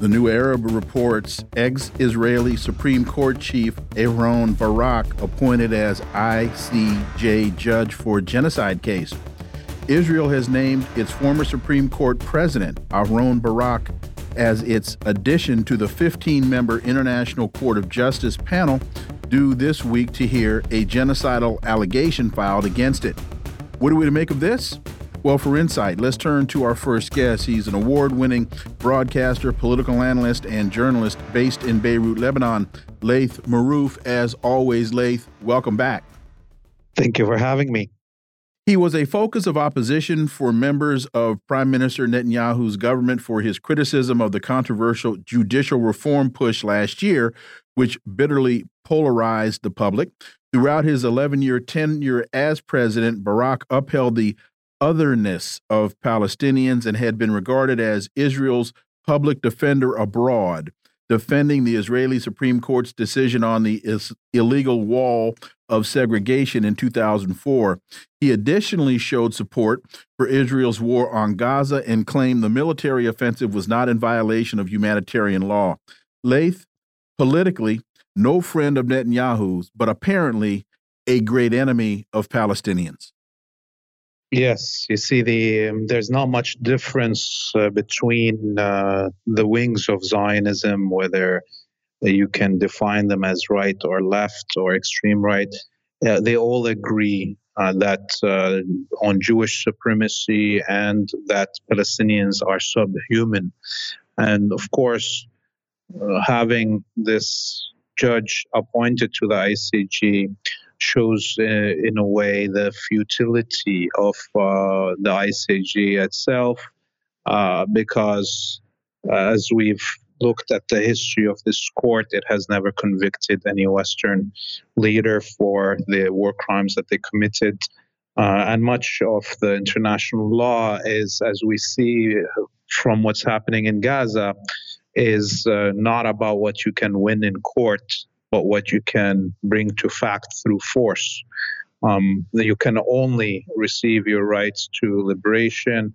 The New Arab reports ex Israeli Supreme Court Chief Aaron Barak appointed as ICJ judge for genocide case. Israel has named its former Supreme Court president, Aaron Barak, as its addition to the 15 member International Court of Justice panel due this week to hear a genocidal allegation filed against it. What are we to make of this? Well, for insight, let's turn to our first guest. He's an award winning broadcaster, political analyst, and journalist based in Beirut, Lebanon. Laith Marouf, as always, Laith, welcome back. Thank you for having me. He was a focus of opposition for members of Prime Minister Netanyahu's government for his criticism of the controversial judicial reform push last year, which bitterly polarized the public. Throughout his 11 year tenure as president, Barak upheld the otherness of Palestinians and had been regarded as Israel's public defender abroad, defending the Israeli Supreme Court's decision on the illegal wall of segregation in 2004. He additionally showed support for Israel's war on Gaza and claimed the military offensive was not in violation of humanitarian law. Laith, politically, no friend of Netanyahu's, but apparently a great enemy of Palestinians. Yes, you see, the um, there's not much difference uh, between uh, the wings of Zionism, whether you can define them as right or left or extreme right. Uh, they all agree uh, that uh, on Jewish supremacy and that Palestinians are subhuman. And of course, uh, having this judge appointed to the ICJ shows uh, in a way the futility of uh, the ICJ itself, uh, because as we've looked at the history of this court, it has never convicted any Western leader for the war crimes that they committed. Uh, and much of the international law is, as we see from what's happening in Gaza, is uh, not about what you can win in court, but what you can bring to fact through force. Um, you can only receive your rights to liberation,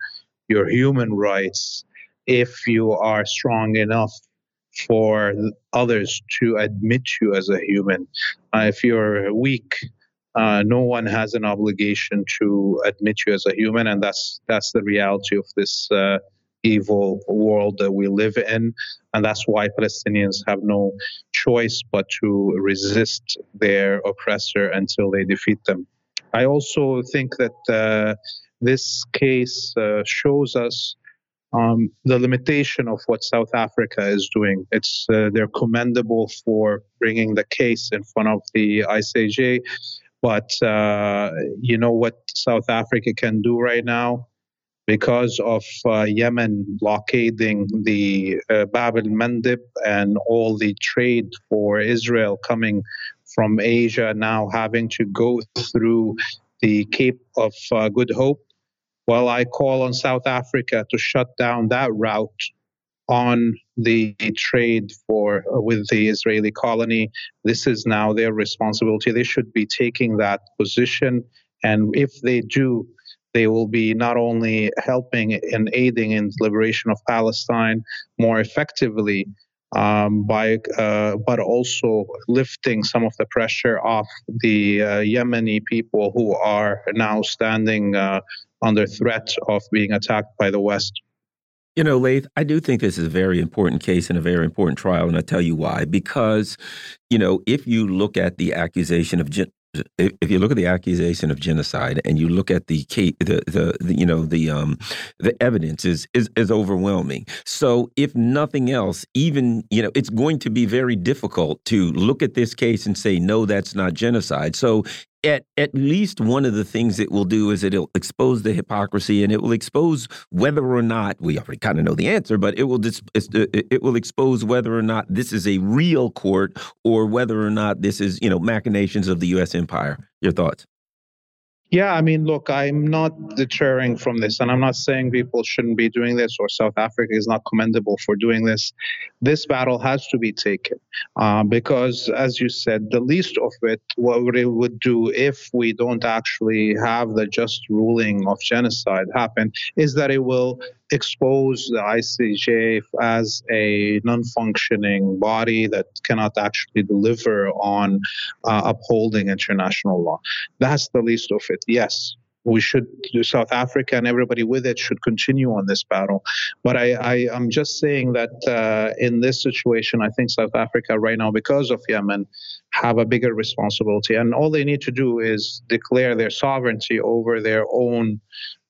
your human rights, if you are strong enough for others to admit you as a human. Uh, if you're weak, uh, no one has an obligation to admit you as a human, and that's that's the reality of this uh, evil world that we live in. And that's why Palestinians have no choice but to resist their oppressor until they defeat them. I also think that uh, this case uh, shows us um, the limitation of what South Africa is doing. It's uh, they're commendable for bringing the case in front of the ICJ, but uh, you know what South Africa can do right now because of uh, Yemen blockading the uh, Bab el Mandeb and all the trade for Israel coming from Asia now having to go through the Cape of uh, Good Hope. Well, I call on South Africa to shut down that route on the trade for uh, with the Israeli colony. This is now their responsibility. They should be taking that position, and if they do, they will be not only helping and aiding in the liberation of Palestine more effectively, um, by uh, but also lifting some of the pressure off the uh, Yemeni people who are now standing uh, under threat of being attacked by the West. You know, Laith, I do think this is a very important case and a very important trial, and I'll tell you why. Because, you know, if you look at the accusation of if you look at the accusation of genocide and you look at the the, the, the you know the um the evidence is, is is overwhelming. So if nothing else even you know it's going to be very difficult to look at this case and say no that's not genocide. So at at least one of the things it will do is it'll expose the hypocrisy and it will expose whether or not we already kind of know the answer, but it will uh, it will expose whether or not this is a real court or whether or not this is you know machinations of the U.S. empire. Your thoughts? Yeah, I mean, look, I'm not deterring from this, and I'm not saying people shouldn't be doing this or South Africa is not commendable for doing this. This battle has to be taken uh, because, as you said, the least of it, what it would do if we don't actually have the just ruling of genocide happen, is that it will expose the ICJ as a non functioning body that cannot actually deliver on uh, upholding international law. That's the least of it. Yes, we should South Africa and everybody with it should continue on this battle. But I, I am just saying that uh, in this situation, I think South Africa right now, because of Yemen, have a bigger responsibility, and all they need to do is declare their sovereignty over their own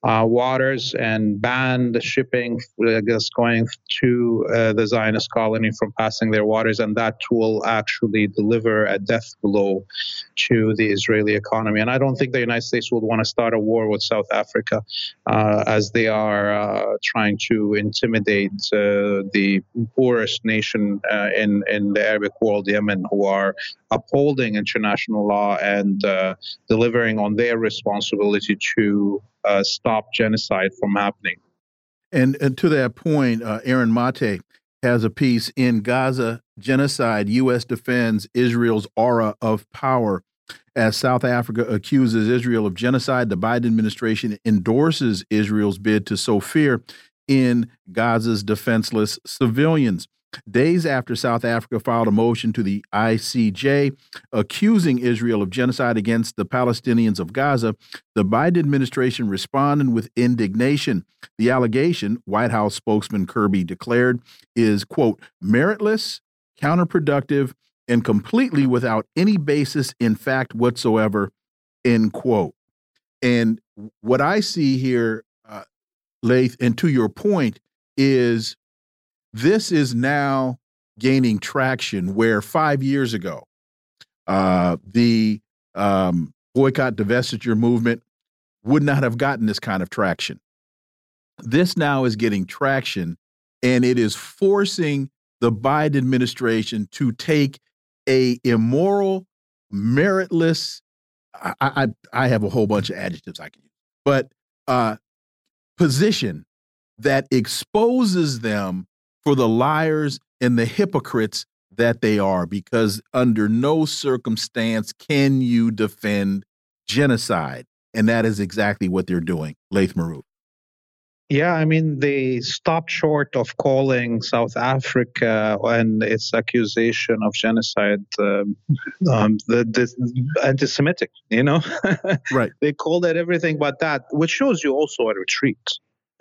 uh, waters and ban the shipping that's going to uh, the Zionist colony from passing their waters, and that will actually deliver a death blow to the Israeli economy. And I don't think the United States would want to start a war with South Africa, uh, as they are uh, trying to intimidate uh, the poorest nation uh, in in the Arabic world, Yemen, who are upholding international law and delivering on their responsibility to uh, stop genocide from happening. And, and to that point, uh, Aaron Mate has a piece in Gaza Genocide U.S. defends Israel's aura of power. As South Africa accuses Israel of genocide, the Biden administration endorses Israel's bid to sow fear in Gaza's defenseless civilians. Days after South Africa filed a motion to the ICJ accusing Israel of genocide against the Palestinians of Gaza, the Biden administration responded with indignation. The allegation, White House spokesman Kirby declared, is, quote, meritless, counterproductive, and completely without any basis in fact whatsoever, end quote. And what I see here, uh, Laith, and to your point, is this is now gaining traction where five years ago, uh, the um, boycott divestiture movement would not have gotten this kind of traction. This now is getting traction, and it is forcing the Biden administration to take a immoral, meritless. I, I, I have a whole bunch of adjectives I can use, but uh, position that exposes them for the liars and the hypocrites that they are, because under no circumstance can you defend genocide. And that is exactly what they're doing, Laith Marouf. Yeah, I mean, they stopped short of calling South Africa and its accusation of genocide um, um, the, the anti-Semitic. You know, right? they called it everything but that, which shows you also a retreat.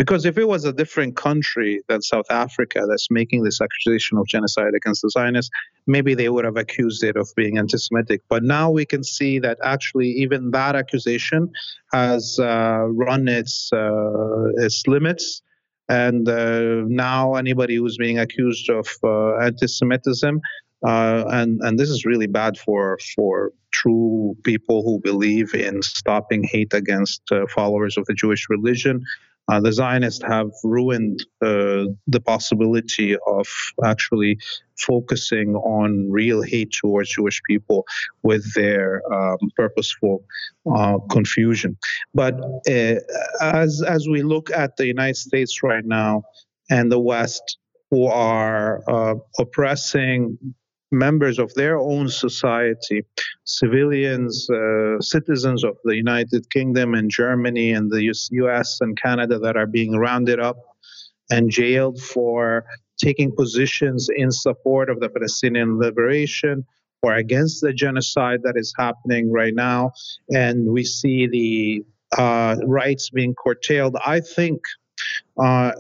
Because if it was a different country than South Africa that's making this accusation of genocide against the Zionists, maybe they would have accused it of being anti Semitic. But now we can see that actually even that accusation has uh, run its, uh, its limits. And uh, now anybody who's being accused of uh, anti Semitism uh, and and this is really bad for for true people who believe in stopping hate against uh, followers of the Jewish religion uh, the Zionists have ruined uh, the possibility of actually focusing on real hate towards Jewish people with their um, purposeful uh, confusion. But uh, as as we look at the United States right now and the West, who are uh, oppressing members of their own society, civilians, uh, citizens of the United Kingdom and Germany and the US and Canada that are being rounded up and jailed for taking positions in support of the Palestinian liberation or against the genocide that is happening right now. And we see the uh, rights being curtailed. I think uh,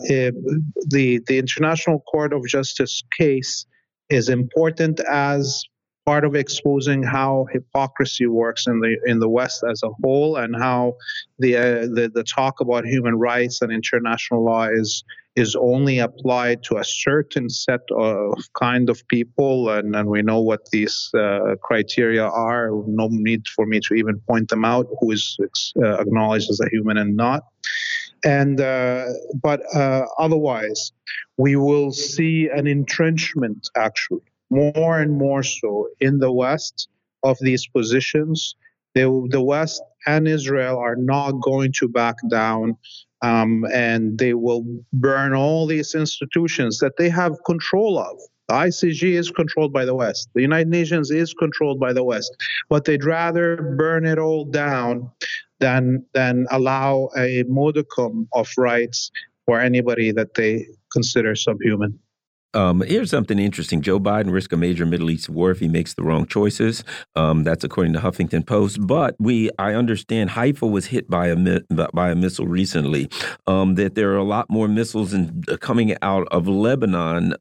the the International Court of Justice case is important as part of exposing how hypocrisy works in the in the West as a whole, and how the uh, the, the talk about human rights and international law is is only applied to a certain set of kind of people, and, and we know what these uh, criteria are. No need for me to even point them out. Who is uh, acknowledged as a human and not. And uh, but uh, otherwise, we will see an entrenchment actually more and more so in the West of these positions. They, the West and Israel are not going to back down, um, and they will burn all these institutions that they have control of. The ICG is controlled by the West. The United Nations is controlled by the West, but they'd rather burn it all down than than allow a modicum of rights for anybody that they consider subhuman. Um, here's something interesting. Joe Biden risks a major Middle East war if he makes the wrong choices. Um, that's according to Huffington Post. But we, I understand, Haifa was hit by a by a missile recently. Um, that there are a lot more missiles in, coming out of Lebanon.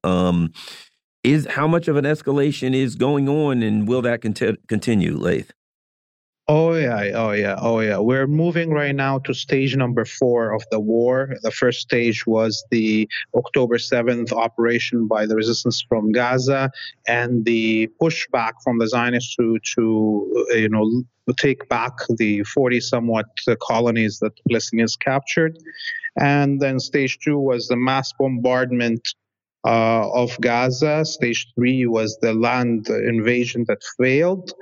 Is how much of an escalation is going on, and will that continue, Laith? Oh yeah, oh yeah, oh yeah. We're moving right now to stage number four of the war. The first stage was the October 7th operation by the resistance from Gaza and the pushback from the Zionists to, to you know, take back the 40 somewhat colonies that the Palestinians captured. And then stage two was the mass bombardment uh, Uh, of Gaza. Stage three was the land invasion that failed.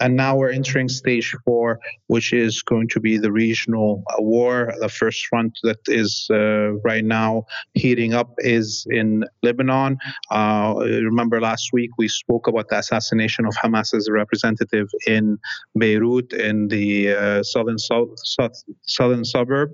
And now we're entering stage four, which is going to be the regional uh, war. The first front that is uh, right now heating up is in Lebanon. Uh, remember last week we spoke about the assassination of Hamas's representative in Beirut in the uh, southern south, south, southern suburb,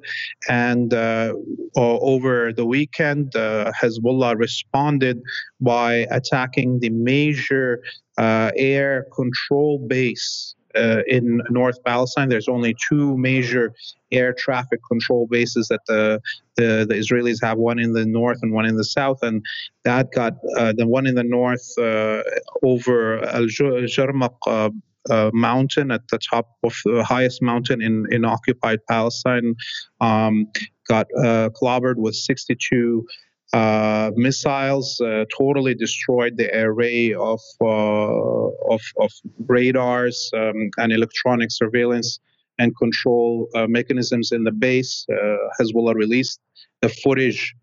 and uh, over the weekend, uh, Hezbollah responded by attacking the major uh, air control base uh, in North Palestine. There's only two major air traffic control bases that the, the, the Israelis have, one in the north and one in the south. And that got uh, the one in the north uh, over Al Jarmaq. Uh, uh, mountain at the top of the highest mountain in, in occupied Palestine um, got uh, clobbered with 62 uh, missiles uh, totally destroyed the array of, uh, of, of, radars um, and electronic surveillance and control uh, mechanisms in the base. Uh, Hezbollah released the footage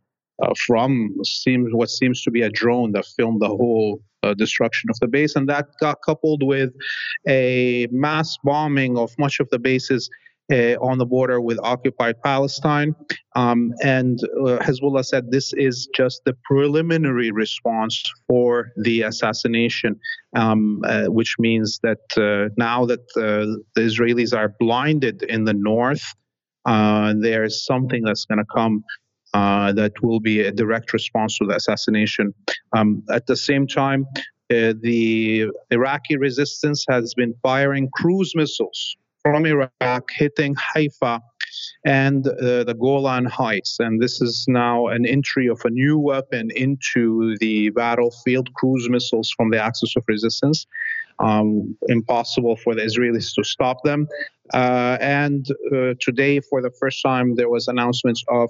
uh, from seems what seems to be a drone that filmed the whole destruction of the base, and that got coupled with a mass bombing of much of the bases uh, on the border with occupied Palestine. Um, and uh, Hezbollah said this is just the preliminary response for the assassination, um, uh, which means that uh, now that uh, the Israelis are blinded in the north, uh, there's something that's going to come. that will be a direct response to the assassination. Um, at the same time, the Iraqi resistance has been firing cruise missiles from Iraq hitting Haifa and uh, the Golan Heights. And this is now an entry of a new weapon into the battlefield cruise missiles from the axis of resistance. Um, impossible for the Israelis to stop them. Uh, and uh, today, for the first time, there was announcements of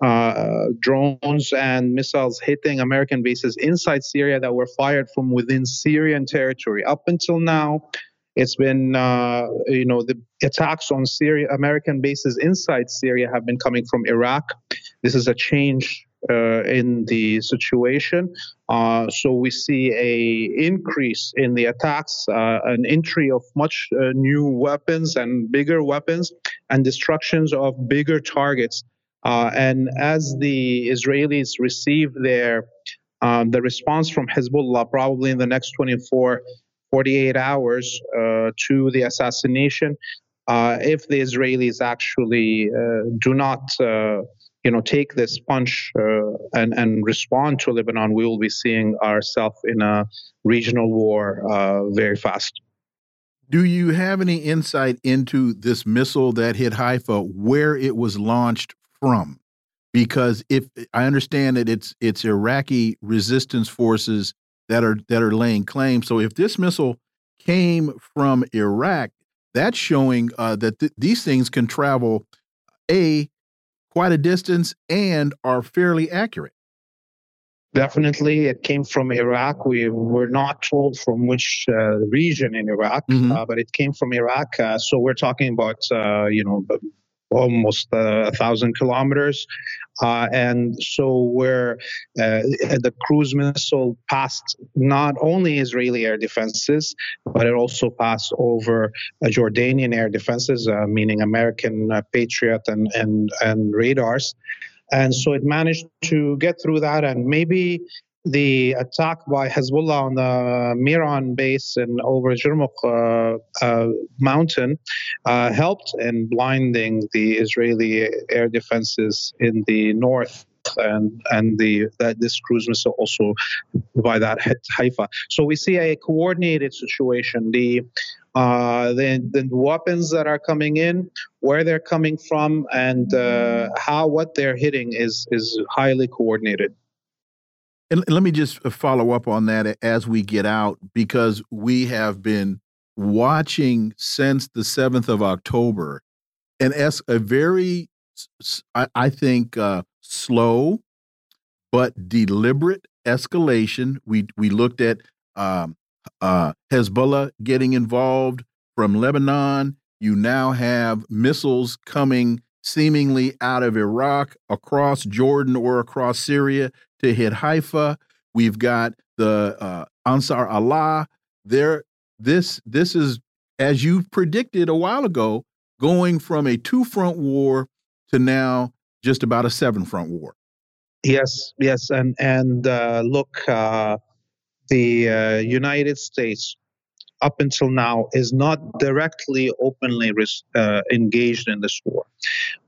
uh, drones and missiles hitting American bases inside Syria that were fired from within Syrian territory. Up until now, it's been, uh, you know, the attacks on Syria, American bases inside Syria have been coming from Iraq. This is a change uh, in the situation. Uh, so we see a increase in the attacks, uh, an entry of much uh, new weapons and bigger weapons, and destructions of bigger targets. Uh, and as the Israelis receive their um, the response from Hezbollah, probably in the next 24 48 hours uh, to the assassination. Uh, if the Israelis actually uh, do not, you know, take this punch and and respond to Lebanon, we will be seeing ourselves in a regional war very fast. Do you have any insight into this missile that hit Haifa, where it was launched from? Because if I understand that it's it's Iraqi resistance forces that are that are laying claim. So if this missile came from Iraq, that's showing uh, that th these things can travel a quite a distance and are fairly accurate. Definitely, it came from Iraq. We were not told from which uh, region in Iraq, mm -hmm. uh, but it came from Iraq. Uh, so we're talking about, uh, you know, almost uh, a thousand kilometers. Uh, and so where uh, the cruise missile passed not only Israeli air defenses, but it also passed over Jordanian air defenses, uh, meaning American uh, Patriot and, and, and radars. And so it managed to get through that and maybe the attack by Hezbollah on the Meron base and over Jarmuk uh, uh, mountain uh, helped in blinding the Israeli air defenses in the north and and the that this cruise missile also by that hit Haifa. So we see a coordinated situation. The uh, the, the weapons that are coming in, where they're coming from, and uh, how what they're hitting is is highly coordinated. And let me just uh, follow up on that as we get out, because we have been watching since the 7th of October and as a very, I think, uh, slow but deliberate escalation. We we looked at um, uh, Hezbollah getting involved from Lebanon. You now have missiles coming seemingly out of Iraq across Jordan or across Syria to hit Haifa. We've got the uh, Ansar Allah. There, this this is as you predicted a while ago, going from a two front war to now just about a seven front war. Yes, yes, and and uh, look, uh, the uh, United States up until now is not directly openly uh, engaged in this war.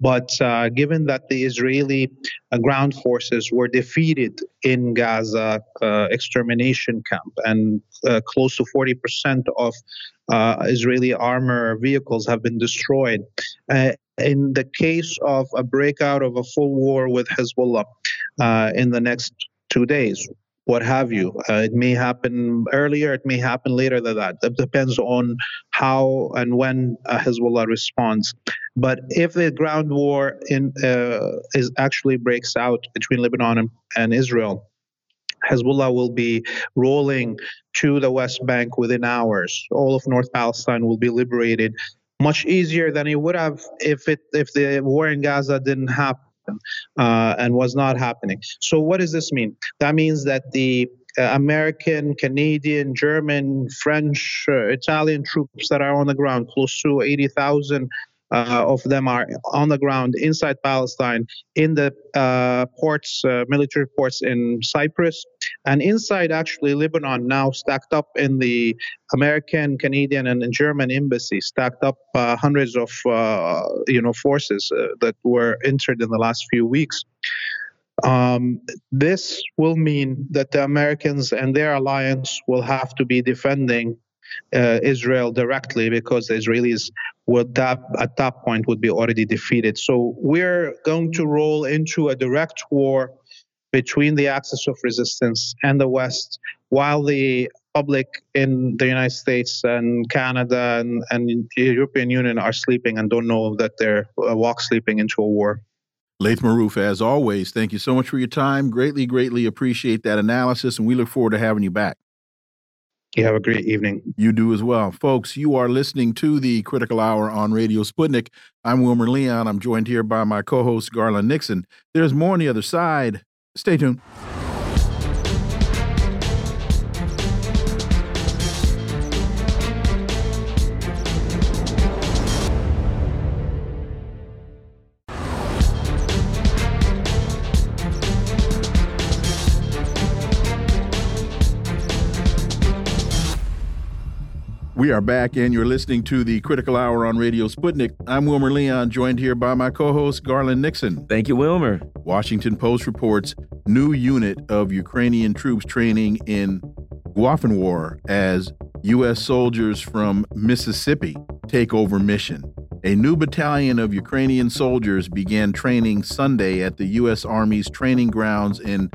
But uh, given that the Israeli uh, ground forces were defeated in Gaza uh, extermination camp and uh, close to 40% of Israeli armor vehicles have been destroyed. in the case of a breakout of a full war with Hezbollah in the next two days, what have you. Uh, it may happen earlier, it may happen later than that. It depends on how and when uh, Hezbollah responds. But if the ground war in uh, is actually breaks out between Lebanon and, and Israel, Hezbollah will be rolling to the West Bank within hours. All of North Palestine will be liberated much easier than it would have if it if the war in Gaza didn't happen uh, and was not happening. So, what does this mean? That means that the uh, American, Canadian, German, French, uh, Italian troops that are on the ground, close to 80,000 uh, of them are on the ground inside Palestine in the uh, ports, uh, military ports in Cyprus, and inside actually Lebanon now stacked up in the American, Canadian, and German embassy, stacked up uh, hundreds of uh, you know forces uh, that were entered in the last few weeks. Um, this will mean that the Americans and their alliance will have to be defending uh, Israel directly because the Israelis would that at that point would be already defeated. So we're going to roll into a direct war between the axis of resistance and the West, while the public in the United States and Canada and, and the European Union are sleeping and don't know that they're uh, walk sleeping into a war. Laith Marouf, as always, thank you so much for your time. Greatly, greatly appreciate that analysis, and we look forward to having you back. You have a great evening. You do as well. Folks, you are listening to the Critical Hour on Radio Sputnik. I'm Wilmer Leon. I'm joined here by my co host, Garland Nixon. There's more on the other side. Stay tuned. We are back, and you're listening to the Critical Hour on Radio Sputnik. I'm Wilmer Leon, joined here by my co host, Garland Nixon. Thank you, Wilmer. Washington Post reports new unit of Ukrainian troops training in War as U.S. soldiers from Mississippi take over mission. A new battalion of Ukrainian soldiers began training Sunday at the U.S. Army's training grounds in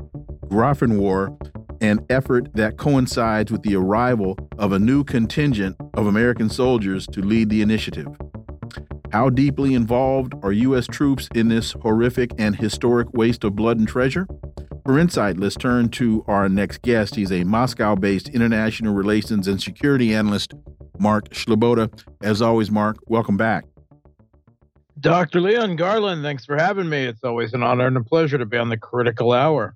War an effort that coincides with the arrival of a new contingent of American soldiers to lead the initiative. How deeply involved are U.S. troops in this horrific and historic waste of blood and treasure? For insight, let's turn to our next guest. He's a Moscow based international relations and security analyst, Mark Sleboda. As always, Mark, welcome back. Dr. Leon Garland, thanks for having me. It's always an honor and a pleasure to be on the critical hour.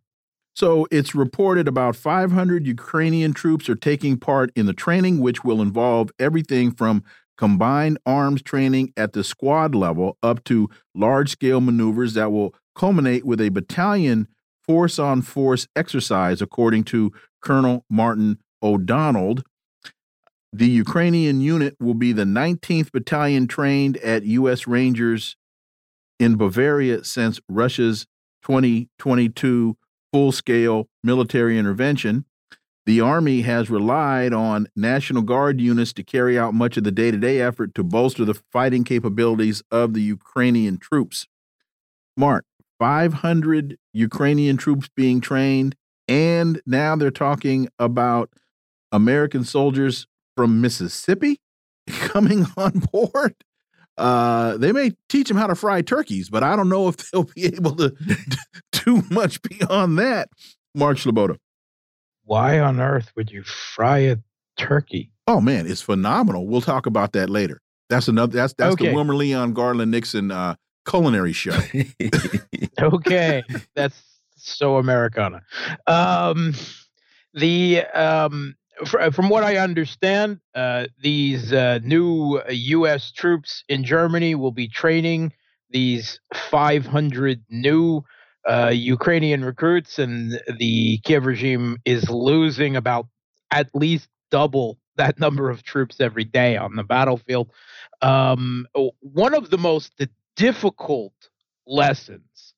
So it's reported about 500 Ukrainian troops are taking part in the training, which will involve everything from combined arms training at the squad level up to large scale maneuvers that will culminate with a battalion force on force exercise, according to Colonel Martin O'Donnell. The Ukrainian unit will be the 19th battalion trained at U.S. Rangers in Bavaria since Russia's 2022 full scale military intervention. The Army has relied on National Guard units to carry out much of the day to day effort to bolster the fighting capabilities of the Ukrainian troops. Mark, 500 Ukrainian troops being trained, and now they're talking about American soldiers from Mississippi coming on board. Uh, they may teach them how to fry turkeys, but I don't know if they'll be able to do much beyond that. Mark Sleboda why on earth would you fry a turkey? Oh man, it's phenomenal. We'll talk about that later. That's another. That's that's okay. the Wilmer Leon Garland Nixon uh, culinary show. okay, that's so Americana. Um, the um, from what I understand, uh, these uh, new U.S. troops in Germany will be training these 500 new uh, Ukrainian recruits, and the Kiev regime is losing about at least double that number of troops every day on the battlefield. Um, one of the most difficult lessons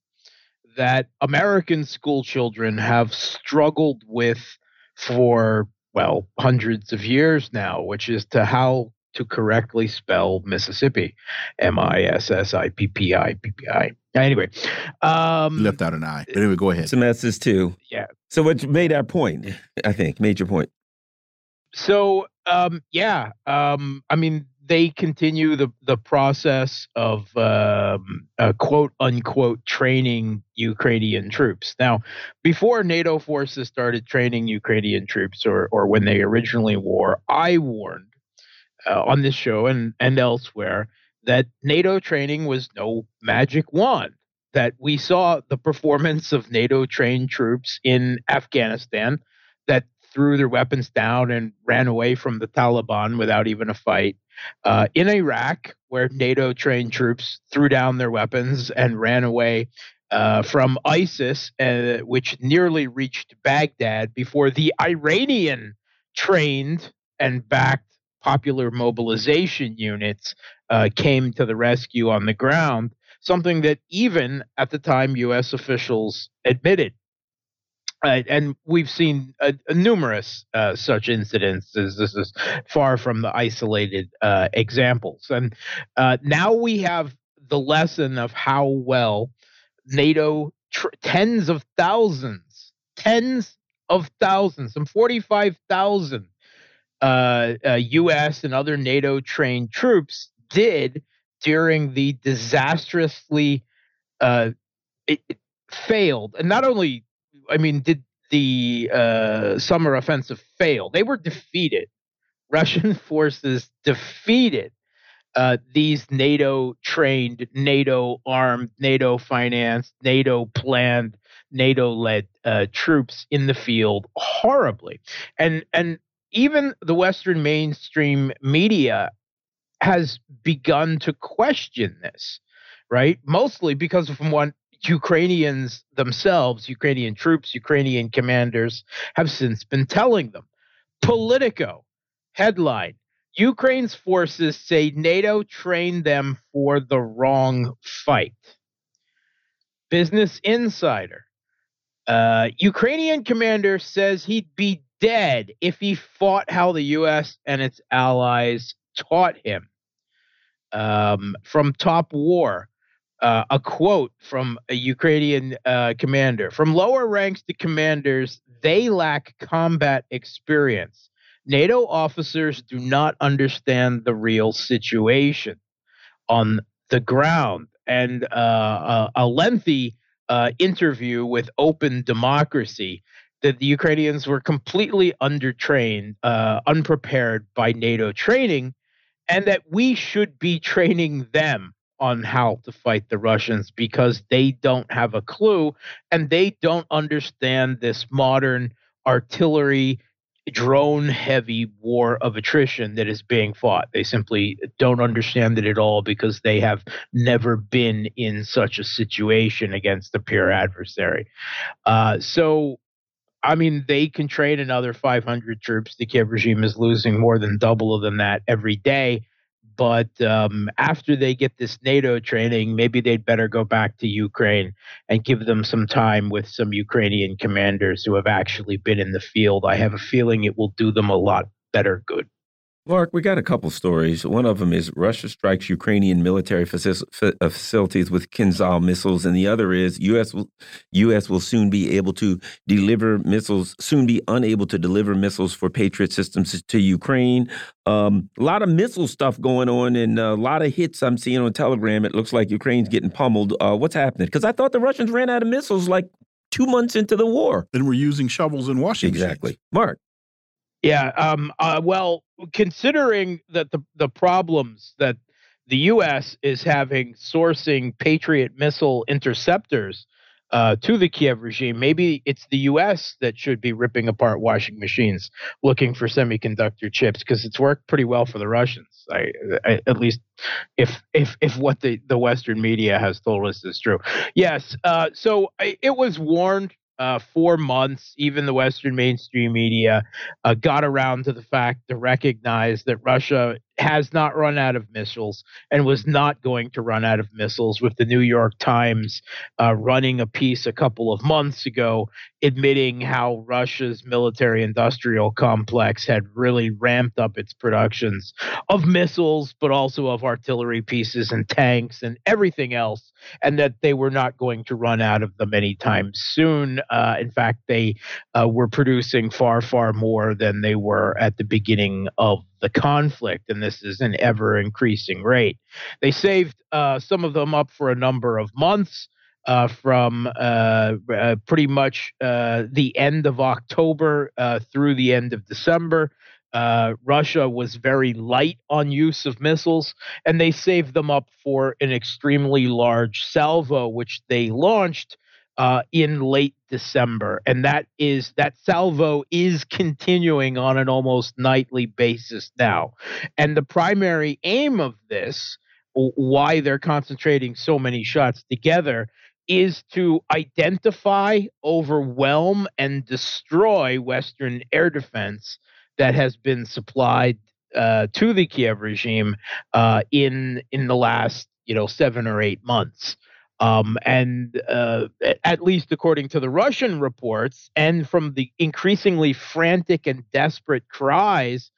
that American school children have struggled with for, well, hundreds of years now, which is to how to correctly spell Mississippi, M I S S I P P I P P I. Anyway, um, left out an I. But anyway, go ahead. Some S's too. Yeah. So what made our point? I think made your point. So um, yeah, um, I mean they continue the the process of um, uh, quote unquote training Ukrainian troops. Now, before NATO forces started training Ukrainian troops, or or when they originally wore, I warned uh, on this show and and elsewhere that NATO training was no magic wand. That we saw the performance of NATO trained troops in Afghanistan that threw their weapons down and ran away from the Taliban without even a fight. Uh, in Iraq, where NATO trained troops threw down their weapons and ran away uh, from ISIS, uh, which nearly reached Baghdad before the Iranian trained and backed popular mobilization units uh, came to the rescue on the ground, something that even at the time U.S. officials admitted. Uh, and we've seen uh, numerous uh, such incidences. This is far from the isolated uh, examples. And uh, now we have the lesson of how well NATO, tr- tens of thousands, tens of thousands, some 45,000 uh, uh, U.S. and other NATO trained troops did during the disastrously uh, it, it failed, and not only, I mean, did the uh, summer offensive fail? They were defeated. Russian forces defeated uh, these NATO trained, NATO armed, NATO financed, NATO planned, NATO led uh, troops in the field horribly. And and even the Western mainstream media has begun to question this, right? Mostly because of what Ukrainians themselves, Ukrainian troops, Ukrainian commanders have since been telling them. Politico headline Ukraine's forces say NATO trained them for the wrong fight. Business Insider. Uh, Ukrainian commander says he'd be dead if he fought how the U.S. and its allies taught him. Um, from Top War, uh, a quote from a Ukrainian uh, commander From lower ranks to commanders, they lack combat experience. NATO officers do not understand the real situation. on the ground. And uh, a, a, lengthy uh, interview with Open Democracy that the Ukrainians were completely undertrained, uh, unprepared by NATO training, and that we should be training them on how to fight the Russians because they don't have a clue and they don't understand this modern artillery drone heavy war of attrition that is being fought. They simply don't understand it at all because they have never been in such a situation against a peer adversary. Uh, so, I mean, they can train another 500 troops. The Kiev regime is losing more than double than that every day. But um, after they get this NATO training, maybe they'd better go back to Ukraine and give them some time with some Ukrainian commanders who have actually been in the field. I have a feeling it will do them a lot better good. Mark, we got a couple stories. One of them is Russia strikes Ukrainian military uh, facilities with Kinzhal missiles, and the other is U.S. Will, U.S. will soon be able to deliver missiles, soon be unable to deliver missiles for Patriot systems to Ukraine. Um, a lot of missile stuff going on, and a lot of hits I'm seeing on Telegram. It looks like Ukraine's getting pummeled. Uh, what's happening? Because I thought the Russians ran out of missiles like two months into the war, and we're using shovels and washing exactly. Machines. Mark. Yeah. Um, uh, well, considering that the the problems that the U.S. is having sourcing Patriot missile interceptors uh, to the Kiev regime, maybe it's the U.S. that should be ripping apart washing machines looking for semiconductor chips because it's worked pretty well for the Russians. I, I, at least if if if what the, the Western media has told us is true. Yes. Uh, so I, it was warned uh, four months, even the Western mainstream media uh, got around to the fact to recognize that Russia has not run out of missiles and was not going to run out of missiles, with the New York Times uh, running a piece a couple of months ago admitting how Russia's military industrial complex had really ramped up its productions of missiles, but also of artillery pieces and tanks and everything else, and that they were not going to run out of them anytime soon. Uh, in fact, they uh, were producing far, far more than they were at the beginning of the conflict, and this is an ever increasing rate. They saved uh, some of them up for a number of months. Uh, from uh, uh pretty much uh, the end of October uh, through the end of December. Russia was very light on use of missiles, and they saved them up for an extremely large salvo, which they launched uh, in late December, and that is that salvo is continuing on an almost nightly basis now. And the primary aim of this, why they're concentrating so many shots together, is to identify, overwhelm, and destroy Western air defense that has been supplied uh, to the Kiev regime uh, in in the last you know seven or eight months. Um, and uh, at least according to the Russian reports, and from the increasingly frantic and desperate cries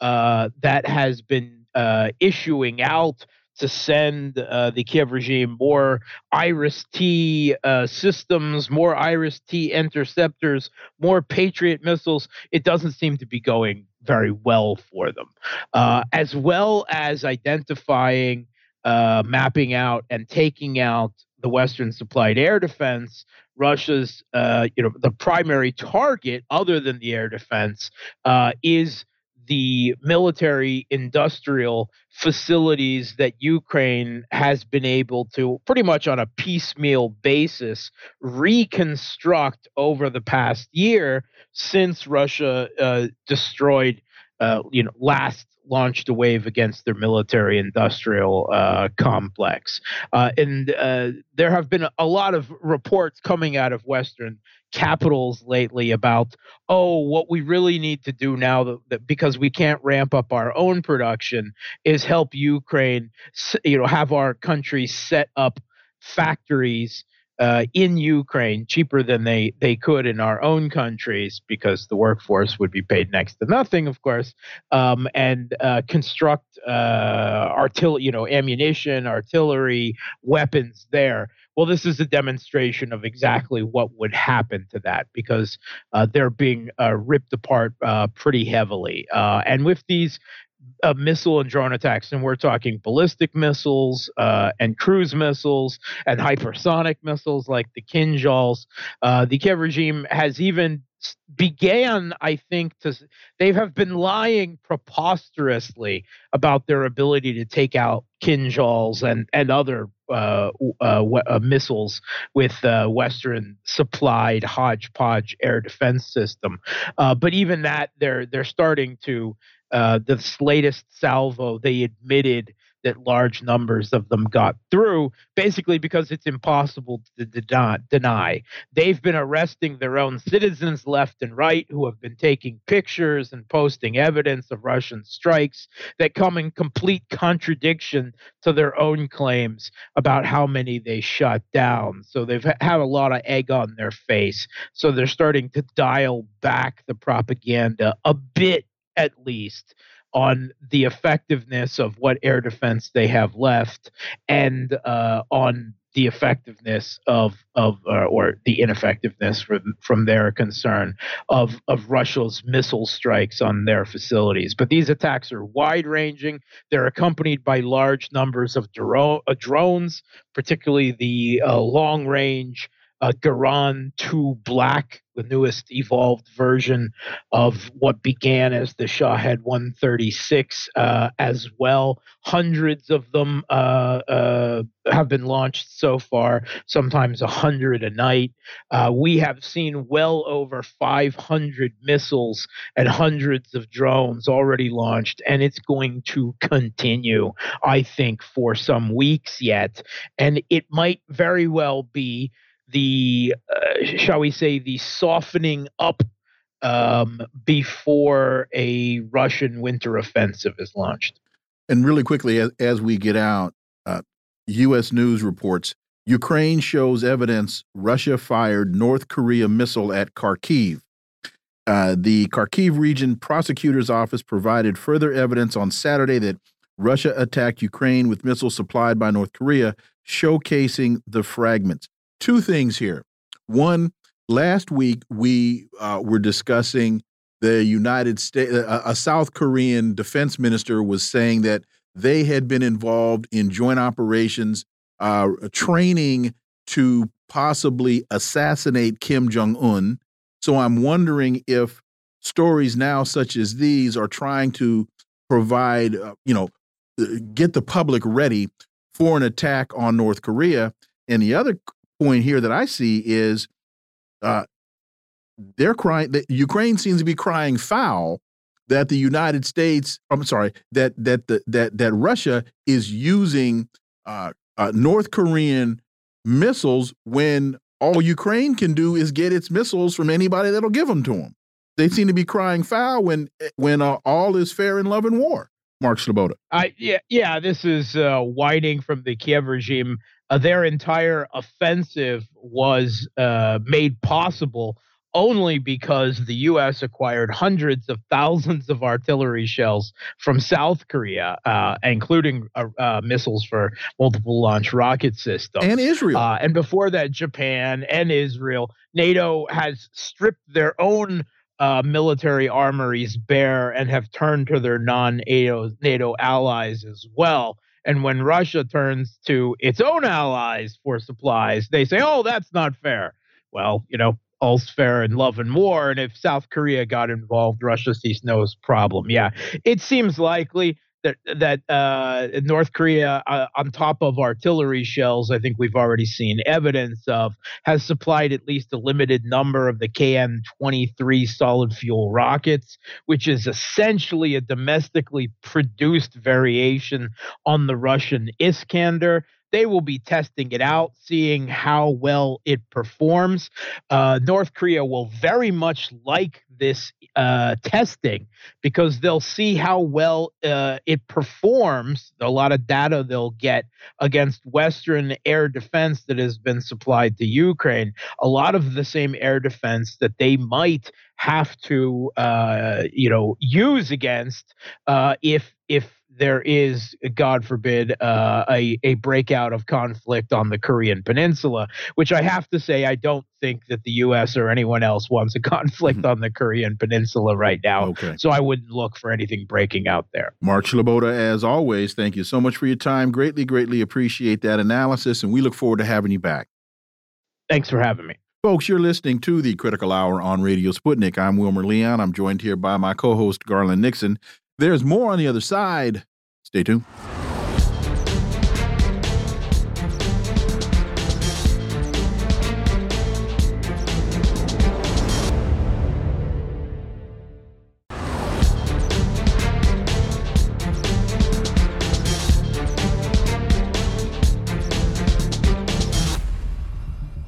uh, that has been uh, issuing out to send uh, the Kiev regime more Iris T uh, systems, more Iris T interceptors, more Patriot missiles, it doesn't seem to be going very well for them. Uh, as well as identifying, mapping out, and taking out the Western supplied air defense, Russia's, uh, you know, the primary target, other than the air defense, uh, is the military industrial facilities that Ukraine has been able to pretty much on a piecemeal basis reconstruct over the past year since Russia uh, destroyed, uh, you know, last launched a wave against their military industrial uh, complex. Uh, and uh, there have been a lot of reports coming out of Western capitals lately about, oh, what we really need to do now, that, that because we can't ramp up our own production, is help Ukraine, you know, have our country set up factories uh, in Ukraine cheaper than they they could in our own countries because the workforce would be paid next to nothing, of course, um, and uh, construct uh, artillery, you know, ammunition, artillery, weapons there. Well, this is a demonstration of exactly what would happen to that because uh, they're being uh, ripped apart uh, pretty heavily, and with these uh, missile and drone attacks, and we're talking ballistic missiles uh, and cruise missiles and hypersonic missiles like the Kinzhals. Uh, the Kiev regime has even began, I think, to they have been lying preposterously about their ability to take out Kinzhals and and other uh, uh, uh, missiles with uh, Western supplied hodgepodge air defense system. Uh, but even that, they're they're starting to uh, the latest salvo. They admitted that large numbers of them got through, basically because it's impossible to deny. They've been arresting their own citizens left and right who have been taking pictures and posting evidence of Russian strikes that come in complete contradiction to their own claims about how many they shot down. So they've had a lot of egg on their face. So they're starting to dial back the propaganda a bit at least on the effectiveness of what air defense they have left and uh, on the effectiveness of of uh, or the ineffectiveness from from their concern of of Russia's missile strikes on their facilities. But these attacks are wide ranging. They're accompanied by large numbers of dro- uh, drones, particularly the uh, long range uh, Geran 2 Black, the newest evolved version of what began as the Shahed 136 uh, as well. Hundreds of them uh, uh, have been launched so far, sometimes a hundred a night. Uh, we have seen well over 500 missiles and hundreds of drones already launched, and it's going to continue, I think, for some weeks yet. And it might very well be the uh, shall we say the softening up um, before a Russian winter offensive is launched. And really quickly, as, as we get out, uh, U.S. News reports Ukraine shows evidence Russia fired North Korea missile at Kharkiv. Uh, the Kharkiv region prosecutor's office provided further evidence on Saturday that Russia attacked Ukraine with missiles supplied by North Korea, showcasing the fragments two things here. One, last week we uh, were discussing the United States, a, a South Korean defense minister was saying that they had been involved in joint operations, uh, training to possibly assassinate Kim Jong Un. So I'm wondering if stories now such as these are trying to provide, uh, you know, uh, get the public ready for an attack on North Korea. And the other point here that I see is uh, they're crying that Ukraine seems to be crying foul that the United States, I'm sorry, that that the, that that Russia is using uh, uh, North Korean missiles when all Ukraine can do is get its missiles from anybody that'll give them to them. They seem to be crying foul when when uh, all is fair in love and war. Mark Sleboda. Uh, yeah, yeah. This is uh, whining from the Kiev regime uh, their entire offensive was uh, made possible only because the U.S. acquired hundreds of thousands of artillery shells from South Korea, uh, including uh, uh, missiles for multiple launch rocket systems. And Israel. Uh, and before that, Japan and Israel. NATO has stripped their own uh, military armories bare and have turned to their non-NATO NATO allies as well. And when Russia turns to its own allies for supplies, they say, oh, that's not fair. Well, you know, all's fair in love and war. And if South Korea got involved, Russia sees no problem. Yeah, it seems likely that that uh, North Korea, uh, on top of artillery shells, I think we've already seen evidence of, has supplied at least a limited number of the KN-23 solid fuel rockets, which is essentially a domestically produced variation on the Russian Iskander. They will be testing it out, seeing how well it performs. Uh, North Korea will very much like this uh, testing because they'll see how well uh, it performs. A lot of data they'll get against Western air defense that has been supplied to Ukraine. A lot of the same air defense that they might have to, uh, you know, use against uh, if if there is, God forbid, uh, a a breakout of conflict on the Korean Peninsula, which I have to say I don't think that the U.S. or anyone else wants a conflict mm-hmm. on the Korean Peninsula right now. Okay. So I wouldn't look for anything breaking out there. Mark Sleboda, as always, thank you so much for your time. Greatly, greatly appreciate that analysis, and we look forward to having you back. Thanks for having me. Folks, you're listening to the Critical Hour on Radio Sputnik. I'm Wilmer Leon. I'm joined here by my co host, Garland Nixon. There's more on the other side. Stay tuned.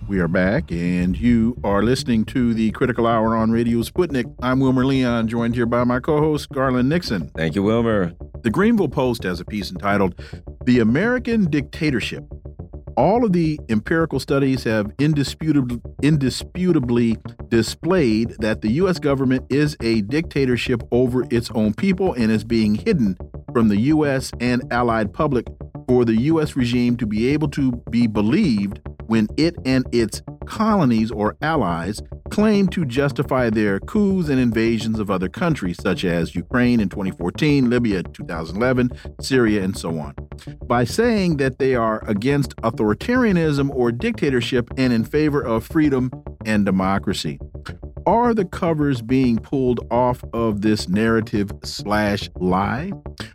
We are back, and you are listening to the Critical Hour on Radio Sputnik. I'm Wilmer Leon, joined here by my co host, Garland Nixon. Thank you, Wilmer. The Greanville Post has a piece entitled The American Dictatorship. All of the empirical studies have indisputably, indisputably displayed that the U.S. government is a dictatorship over its own people and is being hidden from the U.S. and allied public for the U.S. regime to be able to be believed when it and its colonies or allies claim to justify their coups and invasions of other countries, such as Ukraine in 2014, Libya in 2011, Syria, and so on, by saying that they are against authoritarianism or dictatorship and in favor of freedom and democracy. Are the covers being pulled off of this narrative slash lie?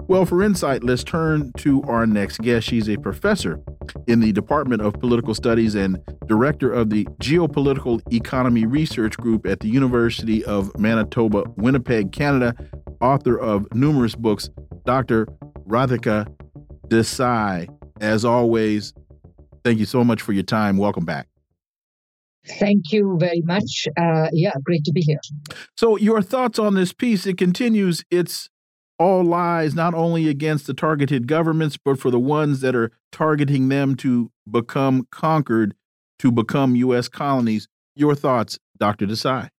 Well, for insight, let's turn to our next guest. She's a professor in the Department of Political Studies and director of the Geopolitical Economy Research Group at the University of Manitoba, Winnipeg, Canada, author of numerous books, Dr. Radhika Desai. As always, thank you so much for your time. Welcome back. Thank you very much. Uh, yeah, great to be here. So, your thoughts on this piece? It continues its all lies not only against the targeted governments, but for the ones that are targeting them to become conquered, to become U.S. colonies. Your thoughts, Dr. Desai?